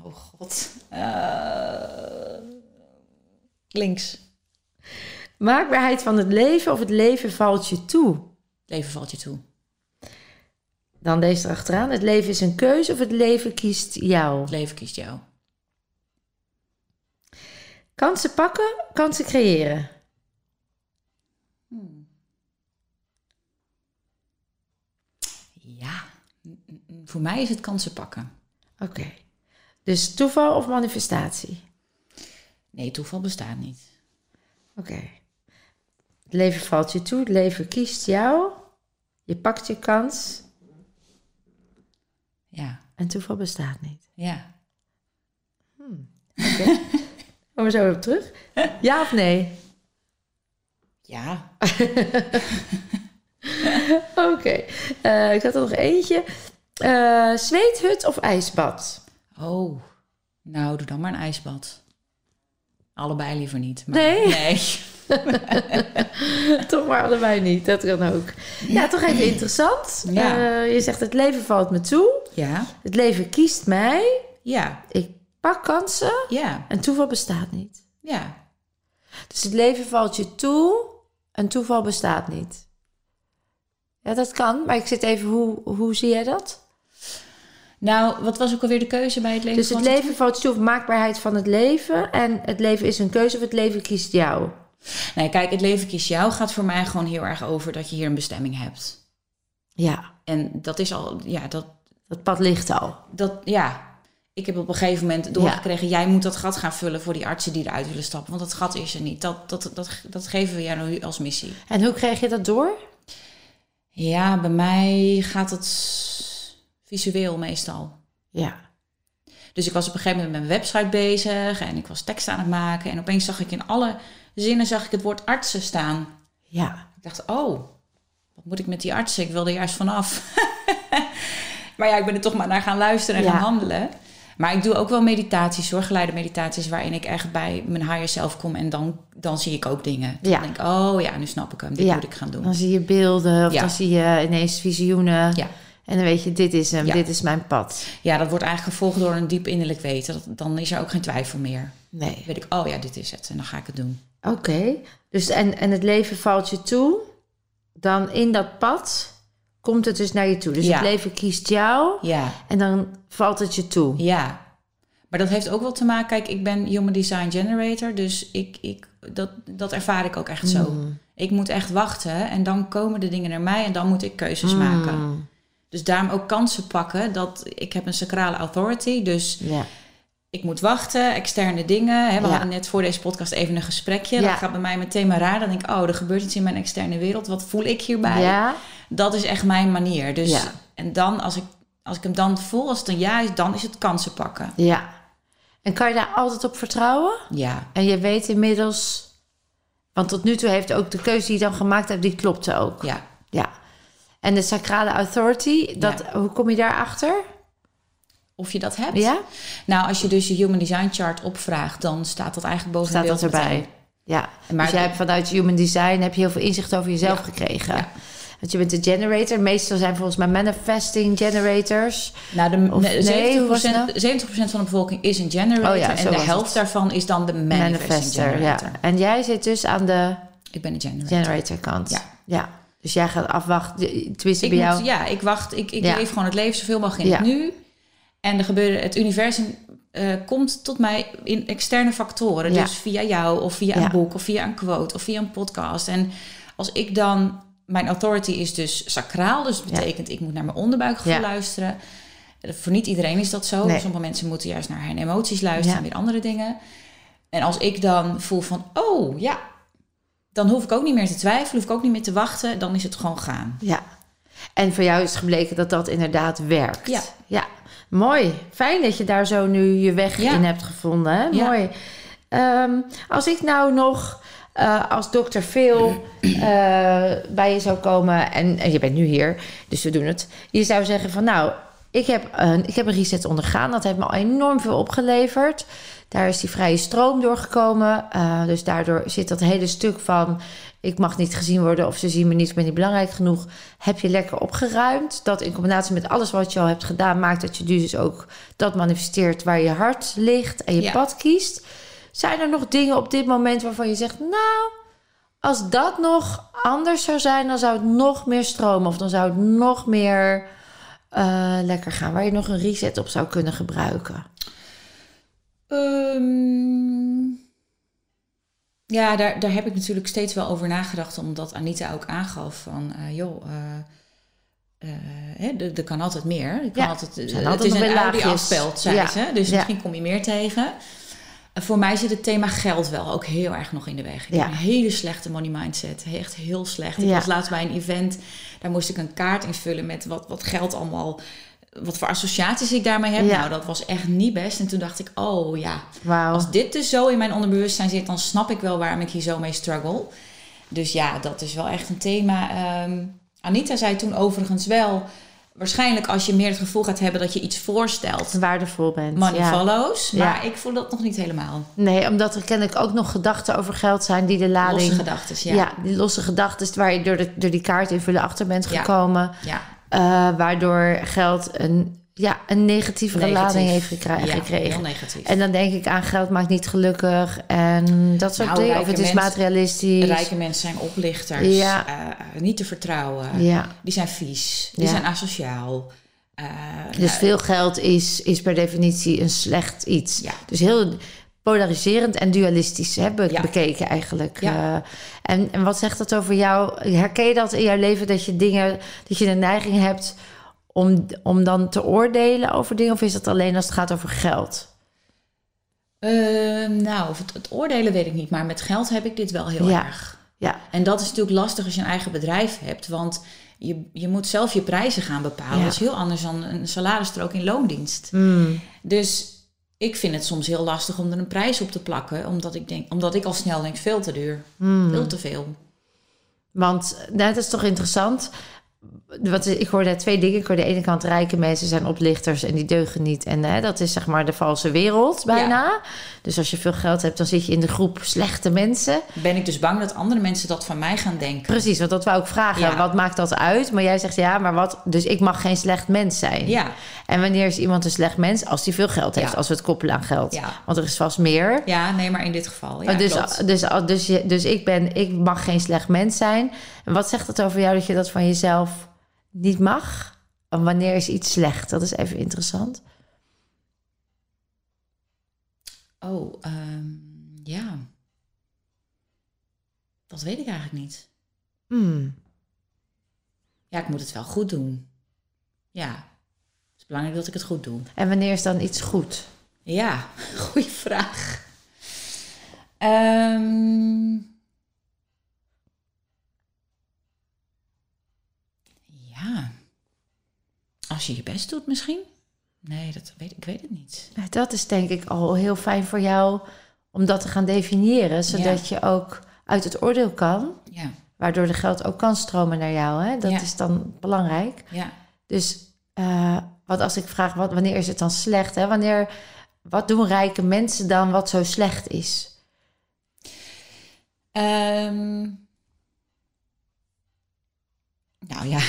[SPEAKER 2] Oh god. Eh, links.
[SPEAKER 1] Maakbaarheid van het leven of het leven valt je toe?
[SPEAKER 2] Leven valt je toe.
[SPEAKER 1] Dan deze erachteraan. Het leven is een keuze of het leven kiest jou?
[SPEAKER 2] Het leven kiest jou.
[SPEAKER 1] Kansen pakken, kansen creëren.
[SPEAKER 2] Ja. Mm, mm, mm. Voor mij is het kansen pakken.
[SPEAKER 1] Oké. Dus toeval of manifestatie?
[SPEAKER 2] Nee, toeval bestaat niet.
[SPEAKER 1] Oké. Het leven valt je toe, het leven kiest jou. Je pakt je kans
[SPEAKER 2] Ja.
[SPEAKER 1] en toeval bestaat niet.
[SPEAKER 2] Ja.
[SPEAKER 1] Oké. [laughs] Komen we zo op terug? Ja of nee?
[SPEAKER 2] Ja. [laughs]
[SPEAKER 1] Oké. Eh, ik had er nog eentje. Eh, zweethut of ijsbad?
[SPEAKER 2] Oh. Nou, doe dan maar een ijsbad. Allebei liever niet. Maar
[SPEAKER 1] Nee?
[SPEAKER 2] Nee. [laughs]
[SPEAKER 1] toch maar allebei niet, dat kan ook. Ja, toch even interessant.
[SPEAKER 2] Ja.
[SPEAKER 1] Eh, je zegt het leven valt me toe.
[SPEAKER 2] Ja.
[SPEAKER 1] Het leven kiest mij.
[SPEAKER 2] Ja.
[SPEAKER 1] Ik pak kansen
[SPEAKER 2] Ja.
[SPEAKER 1] en toeval bestaat niet.
[SPEAKER 2] Ja.
[SPEAKER 1] Dus het leven valt je toe en toeval bestaat niet. Ja, dat kan, maar ik zit even, hoe, hoe zie jij dat?
[SPEAKER 2] Nou, wat was ook alweer de keuze bij het leven?
[SPEAKER 1] Dus het leven valt je toe, of maakbaarheid van het leven. En het leven is een keuze of het leven kiest jou.
[SPEAKER 2] Nee, kijk, het leven kiest jou gaat voor mij gewoon heel erg over dat je hier een bestemming hebt.
[SPEAKER 1] Ja,
[SPEAKER 2] En dat is al, ja, dat,
[SPEAKER 1] dat pad ligt al.
[SPEAKER 2] dat, ja. Ik heb op een gegeven moment doorgekregen, jij moet dat gat gaan vullen voor die artsen die eruit willen stappen. Want dat gat is er niet. Dat, dat, dat, dat geven we jou nu als missie.
[SPEAKER 1] En hoe kreeg je dat door?
[SPEAKER 2] Ja, bij mij gaat het visueel meestal.
[SPEAKER 1] Ja.
[SPEAKER 2] Dus ik was op een gegeven moment met mijn website bezig en ik was tekst aan het maken. En opeens zag ik in alle zinnen zag ik het woord artsen staan.
[SPEAKER 1] Ja.
[SPEAKER 2] Ik dacht, oh, wat moet ik met die artsen? Ik wilde juist vanaf. [laughs] maar ja, ik ben er toch maar naar gaan luisteren en
[SPEAKER 1] Ja.
[SPEAKER 2] gaan handelen. Maar ik doe ook wel meditaties, hoor, geleide meditaties, waarin ik echt bij mijn higher self kom en dan, dan zie ik ook dingen. Dan
[SPEAKER 1] Ja.
[SPEAKER 2] denk ik, oh ja, nu snap ik hem, dit
[SPEAKER 1] Ja.
[SPEAKER 2] moet ik gaan doen.
[SPEAKER 1] Dan zie je beelden of
[SPEAKER 2] Ja.
[SPEAKER 1] dan zie je ineens visioenen.
[SPEAKER 2] Ja.
[SPEAKER 1] En dan weet je, dit is hem, dit is mijn pad.
[SPEAKER 2] Ja, dat wordt eigenlijk gevolgd door een diep innerlijk weten. Dan is er ook geen twijfel meer. Dan
[SPEAKER 1] Nee.
[SPEAKER 2] weet ik, oh ja, dit is het en dan ga ik het doen.
[SPEAKER 1] Oké. Dus en, en het leven valt je toe. Dan in dat pad komt het dus naar je toe. Dus
[SPEAKER 2] Ja.
[SPEAKER 1] het leven kiest jou
[SPEAKER 2] Ja,
[SPEAKER 1] en dan valt het je toe.
[SPEAKER 2] ja. Maar dat heeft ook wel te maken, kijk, ik ben Human Design Generator, dus ik, ik, dat, dat ervaar ik ook echt zo.
[SPEAKER 1] Mm.
[SPEAKER 2] Ik moet echt wachten en dan komen de dingen naar mij en dan moet ik keuzes
[SPEAKER 1] Mm.
[SPEAKER 2] maken. Dus daarom ook kansen pakken. Dat, ik heb een sacrale authority, dus
[SPEAKER 1] Ja.
[SPEAKER 2] Ik moet wachten, externe dingen. Hè, we
[SPEAKER 1] Ja.
[SPEAKER 2] hadden net voor deze podcast even een gesprekje.
[SPEAKER 1] Ja.
[SPEAKER 2] Dat gaat bij mij meteen maar raar. Dan denk ik, oh, er gebeurt iets in mijn externe wereld. Wat voel ik hierbij?
[SPEAKER 1] ja.
[SPEAKER 2] Dat is echt mijn manier. Dus. En dan, als ik, als ik hem dan voel, als het een ja is, dan is het kansen pakken.
[SPEAKER 1] Ja. En kan je daar altijd op vertrouwen?
[SPEAKER 2] Ja,
[SPEAKER 1] En je weet inmiddels... Want tot nu toe heeft ook de keuze die je dan gemaakt hebt, die klopte ook.
[SPEAKER 2] ja.
[SPEAKER 1] Ja. En de sacrale authority, dat, hoe kom je daarachter?
[SPEAKER 2] Of je dat hebt?
[SPEAKER 1] Ja?
[SPEAKER 2] Nou, als je dus je Human Design chart opvraagt, dan staat dat eigenlijk boven
[SPEAKER 1] Staat dat erbij?
[SPEAKER 2] meteen.
[SPEAKER 1] Ja.
[SPEAKER 2] Maar
[SPEAKER 1] dus jij hebt vanuit Human Design heb je heel veel inzicht over jezelf
[SPEAKER 2] Ja.
[SPEAKER 1] gekregen.
[SPEAKER 2] Ja.
[SPEAKER 1] Want je bent een generator. Meestal zijn volgens mij manifesting generators.
[SPEAKER 2] Nou, de,
[SPEAKER 1] Of-
[SPEAKER 2] nee,
[SPEAKER 1] nee, hoe was
[SPEAKER 2] 70%,
[SPEAKER 1] het nou?
[SPEAKER 2] 70% van de bevolking is een generator.
[SPEAKER 1] Oh ja,
[SPEAKER 2] en de helft
[SPEAKER 1] het.
[SPEAKER 2] daarvan is dan de manifesting
[SPEAKER 1] Manifester, ja.
[SPEAKER 2] generator.
[SPEAKER 1] En jij zit dus aan de
[SPEAKER 2] Ik ben een generator.
[SPEAKER 1] generator kant.
[SPEAKER 2] Ja.
[SPEAKER 1] ja. Dus jij gaat afwachten, tenminste
[SPEAKER 2] Ik
[SPEAKER 1] bij jou.
[SPEAKER 2] ja, ik wacht. Ik, ik leef gewoon het leven zoveel mogelijk in het nu. En er gebeuren, het universum eh, komt tot mij in externe factoren.
[SPEAKER 1] Ja.
[SPEAKER 2] Dus via jou of via
[SPEAKER 1] Ja.
[SPEAKER 2] een boek of via een quote of via een podcast. En als ik dan... Mijn authority is dus sacraal. Dus dat
[SPEAKER 1] Ja.
[SPEAKER 2] betekent ik moet naar mijn onderbuikgevoel luisteren. Voor niet iedereen is dat zo.
[SPEAKER 1] Nee.
[SPEAKER 2] Sommige mensen moeten juist naar hun emoties luisteren en weer andere dingen. En als ik dan voel van, oh ja, dan hoef ik ook niet meer te twijfelen, hoef ik ook niet meer te wachten. Dan is het gewoon gaan.
[SPEAKER 1] Ja. En voor jou is gebleken dat dat inderdaad werkt.
[SPEAKER 2] Ja.
[SPEAKER 1] Ja. Mooi. Fijn dat je daar zo nu je weg
[SPEAKER 2] Ja.
[SPEAKER 1] in hebt gevonden. Hè?
[SPEAKER 2] Ja.
[SPEAKER 1] Mooi. Ehm, als ik nou nog eh, als dokter Phil eh, bij je zou komen... En, en je bent nu hier, dus we doen het. Je zou zeggen van nou, ik heb, een, ik heb een reset ondergaan. Dat heeft me al enorm veel opgeleverd. Daar is die vrije stroom doorgekomen. Eh, dus daardoor zit dat hele stuk van... ik mag niet gezien worden of ze zien me niet, ik ben niet belangrijk genoeg... heb je lekker opgeruimd. Dat in combinatie met alles wat je al hebt gedaan... maakt dat je dus ook dat manifesteert waar je hart ligt... en je
[SPEAKER 2] Ja.
[SPEAKER 1] pad kiest. Zijn er nog dingen op dit moment waarvan je zegt... nou, als dat nog anders zou zijn... dan zou het nog meer stromen of dan zou het nog meer... eh, lekker gaan, waar je nog een reset op zou kunnen gebruiken.
[SPEAKER 2] Ehm, ja, daar, daar heb ik natuurlijk steeds wel over nagedacht, omdat Anita ook aangaf van, eh, joh, eh, er, er kan altijd meer. Er kan
[SPEAKER 1] Ja,
[SPEAKER 2] altijd, het
[SPEAKER 1] altijd
[SPEAKER 2] is een
[SPEAKER 1] laagjes.
[SPEAKER 2] afspelt, zei
[SPEAKER 1] Ja,
[SPEAKER 2] ze. Dus
[SPEAKER 1] ja.
[SPEAKER 2] misschien kom je meer tegen. Voor mij zit het thema geld wel ook heel erg nog in de weg. Ik
[SPEAKER 1] Ja.
[SPEAKER 2] heb een hele slechte money mindset. Echt heel slecht. Ik
[SPEAKER 1] Ja.
[SPEAKER 2] was laatst bij een event. Daar moest ik een kaart invullen met wat, wat geld allemaal... Wat voor associaties ik daarmee heb.
[SPEAKER 1] Ja.
[SPEAKER 2] Nou, dat was echt niet best. En toen dacht ik, oh ja, als dit dus zo in mijn onderbewustzijn zit, dan snap ik wel waarom ik hier zo mee struggle. Dus ja, dat is wel echt een thema. Ehm, Anita zei toen overigens wel, waarschijnlijk als je meer het gevoel gaat hebben dat je iets voorstelt,
[SPEAKER 1] waardevol bent.
[SPEAKER 2] money
[SPEAKER 1] ja.
[SPEAKER 2] follows. Maar
[SPEAKER 1] Ja.
[SPEAKER 2] ik voel dat nog niet helemaal.
[SPEAKER 1] Nee, omdat er kennelijk ook nog gedachten over geld zijn die de lading...
[SPEAKER 2] Losse gedachten, ja.
[SPEAKER 1] ja. die losse gedachten waar je door, de, door die kaart invullen achter bent gekomen.
[SPEAKER 2] Ja,
[SPEAKER 1] eh, waardoor geld een, ja, een negatievere
[SPEAKER 2] Negatief.
[SPEAKER 1] lading heeft gekra-
[SPEAKER 2] ja,
[SPEAKER 1] gekregen.
[SPEAKER 2] heel negatief.
[SPEAKER 1] En dan denk ik aan geld maakt niet gelukkig en dat soort
[SPEAKER 2] Nou,
[SPEAKER 1] dingen. Of het is
[SPEAKER 2] mensen-
[SPEAKER 1] materialistisch.
[SPEAKER 2] Rijke mensen zijn oplichters,
[SPEAKER 1] Ja.
[SPEAKER 2] eh, niet te vertrouwen,
[SPEAKER 1] Ja,
[SPEAKER 2] die zijn vies, die zijn asociaal. Eh,
[SPEAKER 1] dus veel geld is, is per definitie een slecht iets.
[SPEAKER 2] Ja.
[SPEAKER 1] Dus heel polariserend en dualistisch be-
[SPEAKER 2] Ja.
[SPEAKER 1] bekeken eigenlijk. Eh, en, en wat zegt dat over jou? Herken je dat in jouw leven dat je dingen, dat je de neiging hebt om, om dan te oordelen over dingen? Of is dat alleen als het gaat over geld?
[SPEAKER 2] Eh, nou, het, het oordelen weet ik niet, maar met geld heb ik dit wel heel
[SPEAKER 1] Ja.
[SPEAKER 2] erg.
[SPEAKER 1] Ja,
[SPEAKER 2] En dat is natuurlijk lastig als je een eigen bedrijf hebt, want je, je moet zelf je prijzen gaan bepalen.
[SPEAKER 1] Ja.
[SPEAKER 2] Dat is heel anders dan een salarisstrook in loondienst.
[SPEAKER 1] Mm,
[SPEAKER 2] Dus ik vind het soms heel lastig om er een prijs op te plakken, omdat ik, denk, omdat ik al snel denk, veel te duur,
[SPEAKER 1] mm.
[SPEAKER 2] veel te veel.
[SPEAKER 1] Want nou, dat is toch interessant. Wat, ik hoorde twee dingen. Ik hoorde de ene kant rijke mensen zijn oplichters en die deugen niet. En hè, dat is zeg maar de valse wereld bijna. Dus als je veel geld hebt, dan zit je in de groep slechte mensen.
[SPEAKER 2] Ben ik dus bang dat andere mensen dat van mij gaan denken.
[SPEAKER 1] Precies, want dat wou ik vragen.
[SPEAKER 2] Ja.
[SPEAKER 1] Wat maakt dat uit? Maar jij zegt ja, maar wat? Dus ik mag geen slecht mens zijn.
[SPEAKER 2] Ja,
[SPEAKER 1] En wanneer is iemand een slecht mens? Als die veel geld heeft,
[SPEAKER 2] Ja.
[SPEAKER 1] als we het koppelen aan geld.
[SPEAKER 2] Ja.
[SPEAKER 1] Want er is vast meer.
[SPEAKER 2] ja, nee, maar in dit geval.
[SPEAKER 1] Dus, dus, dus, je- dus ik, ben, ik mag geen slecht mens zijn. En wat zegt het over jou dat je dat van jezelf niet mag? En wanneer is iets slecht? Dat is even interessant.
[SPEAKER 2] Oh, ehm, ja. Dat weet ik eigenlijk niet.
[SPEAKER 1] Hmm.
[SPEAKER 2] Ja, ik moet het wel goed doen. Ja, het is belangrijk dat ik het goed doe.
[SPEAKER 1] En wanneer is dan iets goed?
[SPEAKER 2] Ja, [laughs] goede vraag. Ehm, als je je best doet misschien? Nee, dat weet, ik weet het niet.
[SPEAKER 1] Nou, Dat is denk ik al heel fijn voor jou om dat te gaan definiëren. Zodat je ook uit het oordeel kan.
[SPEAKER 2] Ja,
[SPEAKER 1] Waardoor de geld ook kan stromen naar jou. Hè? Dat
[SPEAKER 2] Ja.
[SPEAKER 1] is dan belangrijk.
[SPEAKER 2] ja.
[SPEAKER 1] Dus eh, wat als ik vraag, wat, wanneer is het dan slecht? Hè? Wanneer, wat doen rijke mensen dan wat zo slecht is?
[SPEAKER 2] Ehm, nou ja.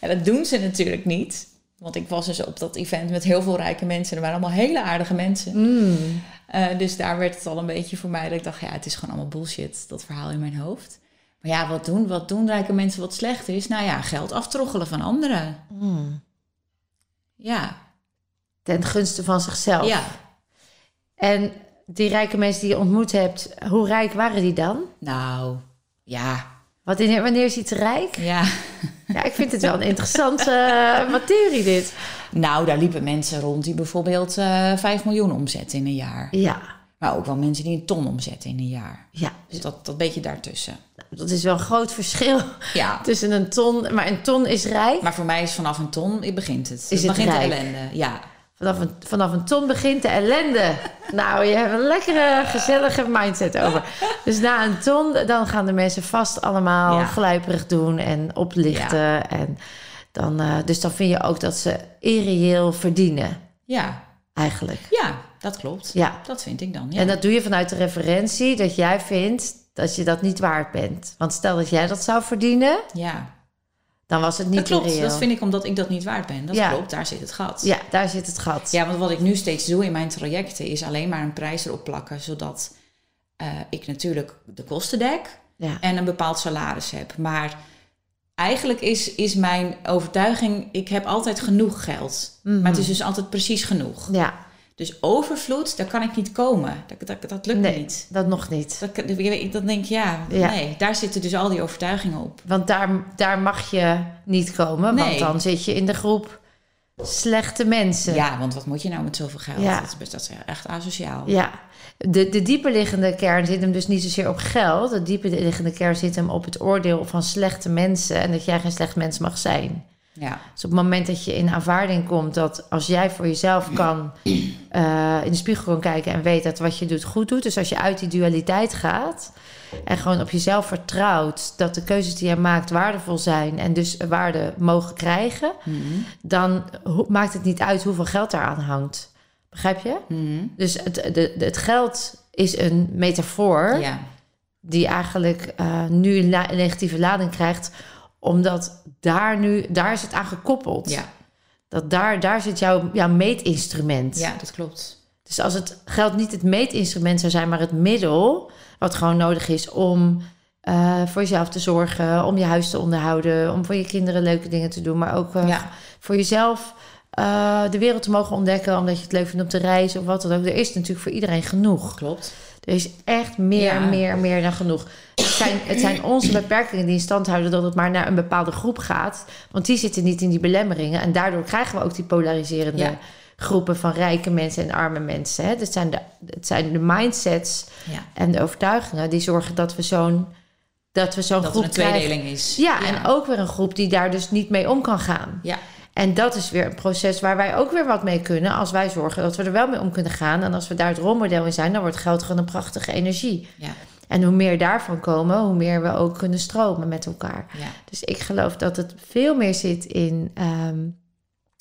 [SPEAKER 2] Ja, dat doen ze natuurlijk niet. Want ik was dus op dat event met heel veel rijke mensen. Er waren allemaal hele aardige mensen.
[SPEAKER 1] Mm.
[SPEAKER 2] Eh, dus daar werd het al een beetje voor mij dat ik dacht, ja, het is gewoon allemaal bullshit, dat verhaal in mijn hoofd. Maar ja, wat doen, wat doen rijke mensen wat slecht is? Nou ja, geld aftroggelen van anderen.
[SPEAKER 1] Mm.
[SPEAKER 2] Ja,
[SPEAKER 1] Ten gunste van zichzelf.
[SPEAKER 2] ja.
[SPEAKER 1] En die rijke mensen die je ontmoet hebt, hoe rijk waren die dan?
[SPEAKER 2] Nou, ja,
[SPEAKER 1] Wat in, wanneer is iets rijk?
[SPEAKER 2] ja.
[SPEAKER 1] Ja, ik vind het wel een interessante eh, materie dit.
[SPEAKER 2] Nou, daar liepen mensen rond die bijvoorbeeld eh 5 miljoen omzetten in een jaar.
[SPEAKER 1] Ja,
[SPEAKER 2] Maar ook wel mensen die een ton omzetten in een jaar.
[SPEAKER 1] ja.
[SPEAKER 2] Dus dat, dat beetje daartussen.
[SPEAKER 1] Dat is wel een groot verschil
[SPEAKER 2] Ja, [laughs]
[SPEAKER 1] tussen een ton... Maar een ton is rijk.
[SPEAKER 2] maar voor mij is vanaf een ton, begint het.
[SPEAKER 1] Is het
[SPEAKER 2] begint
[SPEAKER 1] rijk?
[SPEAKER 2] de ellende, ja.
[SPEAKER 1] Vanaf een, vanaf een ton begint de ellende. [laughs] Nou, je hebt een lekkere, gezellige mindset over. Dus na een ton, dan gaan de mensen vast allemaal
[SPEAKER 2] Ja.
[SPEAKER 1] gluiperig doen en oplichten. En dan, eh, dus dan vind je ook dat ze irreëel verdienen,
[SPEAKER 2] Ja,
[SPEAKER 1] eigenlijk.
[SPEAKER 2] ja, dat klopt.
[SPEAKER 1] Ja.
[SPEAKER 2] Dat vind ik dan, ja.
[SPEAKER 1] En dat doe je vanuit de referentie dat jij vindt dat je dat niet waard bent. Want stel dat jij dat zou verdienen,
[SPEAKER 2] Ja,
[SPEAKER 1] dan was het niet
[SPEAKER 2] dat klopt. Dat vind ik omdat ik dat niet waard ben. Dat
[SPEAKER 1] Ja.
[SPEAKER 2] klopt, daar zit het gat.
[SPEAKER 1] Ja, daar zit het gat.
[SPEAKER 2] Ja, want wat ik nu steeds doe in mijn trajecten is alleen maar een prijs erop plakken, zodat eh, ik natuurlijk de kosten dek
[SPEAKER 1] Ja.
[SPEAKER 2] en een bepaald salaris heb. Maar eigenlijk is, is mijn overtuiging, ik heb altijd genoeg geld.
[SPEAKER 1] Mhm.
[SPEAKER 2] Maar het is dus altijd precies genoeg.
[SPEAKER 1] ja.
[SPEAKER 2] Dus overvloed, daar kan ik niet komen. Dat, dat, dat lukt
[SPEAKER 1] Nee,
[SPEAKER 2] niet.
[SPEAKER 1] dat nog niet.
[SPEAKER 2] Dat, dan denk ik, ja,
[SPEAKER 1] Ja.
[SPEAKER 2] nee, daar zitten dus al die overtuigingen op.
[SPEAKER 1] Want daar, daar mag je niet komen, want dan zit je in de groep slechte mensen.
[SPEAKER 2] Ja, want wat moet je nou met zoveel geld?
[SPEAKER 1] Ja.
[SPEAKER 2] Dat, is, best- dat is echt asociaal.
[SPEAKER 1] Ja. De, de dieperliggende kern zit hem dus niet zozeer op geld. De dieperliggende kern zit hem op het oordeel van slechte mensen en dat jij geen slecht mens mag zijn.
[SPEAKER 2] Ja.
[SPEAKER 1] Dus op het moment dat je in aanvaarding komt dat als jij voor jezelf kan eh, in de spiegel kan kijken en weet dat wat je doet goed doet. Dus als je uit die dualiteit gaat en gewoon op jezelf vertrouwt dat de keuzes die je maakt waardevol zijn en dus waarde mogen krijgen,
[SPEAKER 2] Mhm.
[SPEAKER 1] dan maakt het niet uit hoeveel geld daaraan hangt. Begrijp je?
[SPEAKER 2] Mhm.
[SPEAKER 1] Dus het, de, het geld is een metafoor
[SPEAKER 2] Ja.
[SPEAKER 1] die eigenlijk eh, nu een la- een negatieve lading krijgt, omdat daar nu, daar is het aan gekoppeld.
[SPEAKER 2] Ja.
[SPEAKER 1] Dat daar, daar zit jouw, jouw meetinstrument.
[SPEAKER 2] ja, dat klopt.
[SPEAKER 1] Dus als het geld niet het meetinstrument zou zijn, maar het middel, wat gewoon nodig is om eh, voor jezelf te zorgen, om je huis te onderhouden, om voor je kinderen leuke dingen te doen, maar ook eh,
[SPEAKER 2] Ja.
[SPEAKER 1] voor jezelf eh, de wereld te mogen ontdekken, omdat je het leuk vindt om te reizen of wat dan ook. Er is natuurlijk voor iedereen genoeg.
[SPEAKER 2] Klopt.
[SPEAKER 1] Er is echt meer,
[SPEAKER 2] Ja.
[SPEAKER 1] meer, meer dan genoeg. Het zijn, het zijn onze beperkingen die in stand houden dat het maar naar een bepaalde groep gaat. Want die zitten niet in die belemmeringen. En daardoor krijgen we ook die polariserende
[SPEAKER 2] Ja.
[SPEAKER 1] groepen van rijke mensen en arme mensen. Hè? Het, zijn de, het zijn de mindsets
[SPEAKER 2] Ja.
[SPEAKER 1] en de overtuigingen die zorgen dat we zo'n dat we zo'n
[SPEAKER 2] Dat
[SPEAKER 1] groep
[SPEAKER 2] een
[SPEAKER 1] krijgen.
[SPEAKER 2] tweedeling is.
[SPEAKER 1] Ja, en ook weer een groep die daar dus niet mee om kan gaan.
[SPEAKER 2] Ja.
[SPEAKER 1] En dat is weer een proces waar wij ook weer wat mee kunnen als wij zorgen dat we er wel mee om kunnen gaan. En als we daar het rolmodel in zijn, dan wordt geld gewoon een prachtige energie.
[SPEAKER 2] Ja.
[SPEAKER 1] En hoe meer daarvan komen, hoe meer we ook kunnen stromen met elkaar.
[SPEAKER 2] Ja.
[SPEAKER 1] Dus ik geloof dat het veel meer zit in, ehm,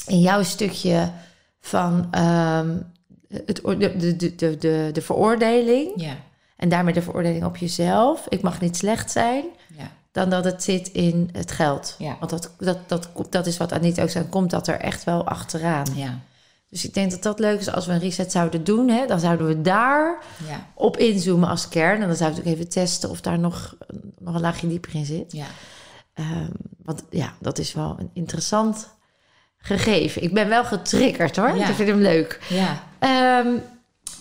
[SPEAKER 1] in jouw stukje van ehm, het, de, de, de, de, de veroordeling.
[SPEAKER 2] Ja.
[SPEAKER 1] En daarmee de veroordeling op jezelf. Ik mag niet slecht zijn
[SPEAKER 2] Ja.
[SPEAKER 1] Dan dat het zit in het geld.
[SPEAKER 2] Ja.
[SPEAKER 1] Want dat, dat, dat, dat is wat Anita ook zei, komt dat er echt wel achteraan.
[SPEAKER 2] Ja.
[SPEAKER 1] Dus ik denk dat dat leuk is als we een reset zouden doen. Hè, dan zouden we daar
[SPEAKER 2] Ja.
[SPEAKER 1] op inzoomen als kern. En dan zouden we ook even testen of daar nog, nog een laagje dieper in zit.
[SPEAKER 2] Ja.
[SPEAKER 1] Ehm, want ja, dat is wel een interessant gegeven. Ik ben wel getriggerd hoor.
[SPEAKER 2] Ja.
[SPEAKER 1] Ik vind hem leuk.
[SPEAKER 2] Ja.
[SPEAKER 1] Ehm,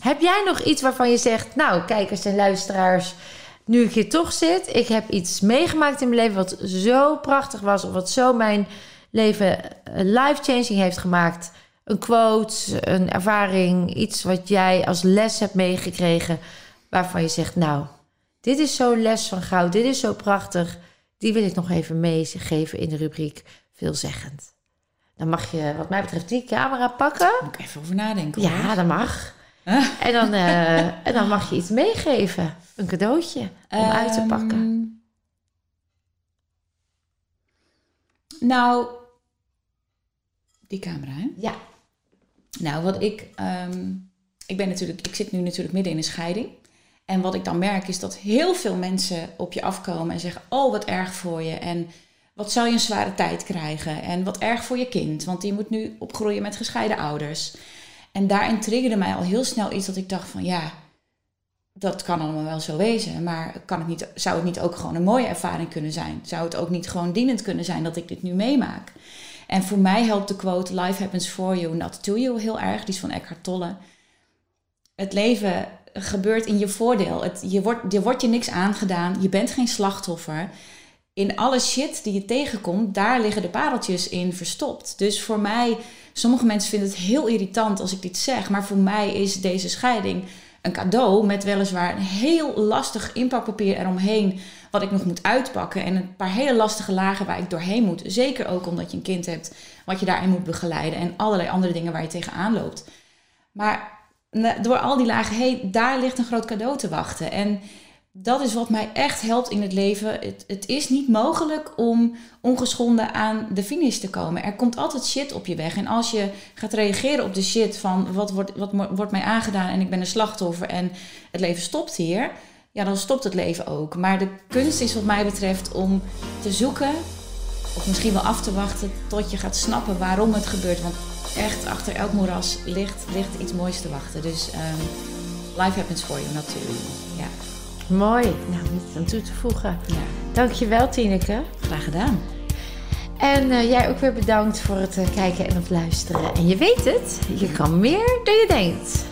[SPEAKER 1] heb jij nog iets waarvan je zegt, nou, kijkers en luisteraars, nu ik hier toch zit, ik heb iets meegemaakt in mijn leven wat zo prachtig was, of wat zo mijn leven life-changing heeft gemaakt. Een quote, een ervaring, iets wat jij als les hebt meegekregen, waarvan je zegt, nou, dit is zo'n les van goud, dit is zo prachtig, die wil ik nog even meegeven in de rubriek veelzeggend. Dan mag je, wat mij betreft, die camera pakken.
[SPEAKER 2] Moet ik even over nadenken. hoor.
[SPEAKER 1] Ja, dat mag. En dan, eh, en dan mag je iets meegeven. Een cadeautje om uit te pakken.
[SPEAKER 2] Ehm, Nou, die camera, hè?
[SPEAKER 1] Ja.
[SPEAKER 2] Nou, wat ik. ehm, ik ben natuurlijk. Ik zit nu natuurlijk midden in een scheiding. En wat ik dan merk is dat heel veel mensen op je afkomen en zeggen: Oh, wat erg voor je. En wat zou je een zware tijd krijgen? En wat erg voor je kind, want die moet nu opgroeien met gescheiden ouders. En daarin triggerde mij al heel snel iets dat ik dacht: van ja, dat kan allemaal wel zo wezen. Maar kan het niet, zou het niet ook gewoon een mooie ervaring kunnen zijn? Zou het ook niet gewoon dienend kunnen zijn dat ik dit nu meemaak? En voor mij helpt de quote Life happens for you, not to you heel erg. Die is van Eckhart Tolle. Het leven gebeurt in je voordeel. Het, je wordt, er wordt je niks aangedaan. Je bent geen slachtoffer. In alle shit die je tegenkomt, daar liggen de pareltjes in verstopt. Dus voor mij, sommige mensen vinden het heel irritant als ik dit zeg. Maar voor mij is deze scheiding een cadeau met weliswaar een heel lastig inpakpapier eromheen. Wat ik nog moet uitpakken. En een paar hele lastige lagen waar ik doorheen moet. Zeker ook omdat je een kind hebt wat je daarin moet begeleiden. En allerlei andere dingen waar je tegenaan loopt. Maar na- door al die lagen heen, daar ligt een groot cadeau te wachten. En dat is wat mij echt helpt in het leven. Het, het is niet mogelijk om ongeschonden aan de finish te komen. Er komt altijd shit op je weg. En als je gaat reageren op de shit van wat wordt, wat wordt mij aangedaan en ik ben een slachtoffer en het leven stopt hier. Ja, dan stopt het leven ook. Maar de kunst is wat mij betreft om te zoeken of misschien wel af te wachten tot je gaat snappen waarom het gebeurt. Want echt achter elk moeras ligt, ligt iets moois te wachten. Dus ehm, life happens for you, you. Ja,
[SPEAKER 1] Mooi. Nou, niets aan toe te voegen.
[SPEAKER 2] ja.
[SPEAKER 1] Dankjewel, Tineke.
[SPEAKER 2] graag gedaan.
[SPEAKER 1] En eh, jij ook weer bedankt voor het eh, kijken en het luisteren. En je weet het, je kan meer dan je denkt.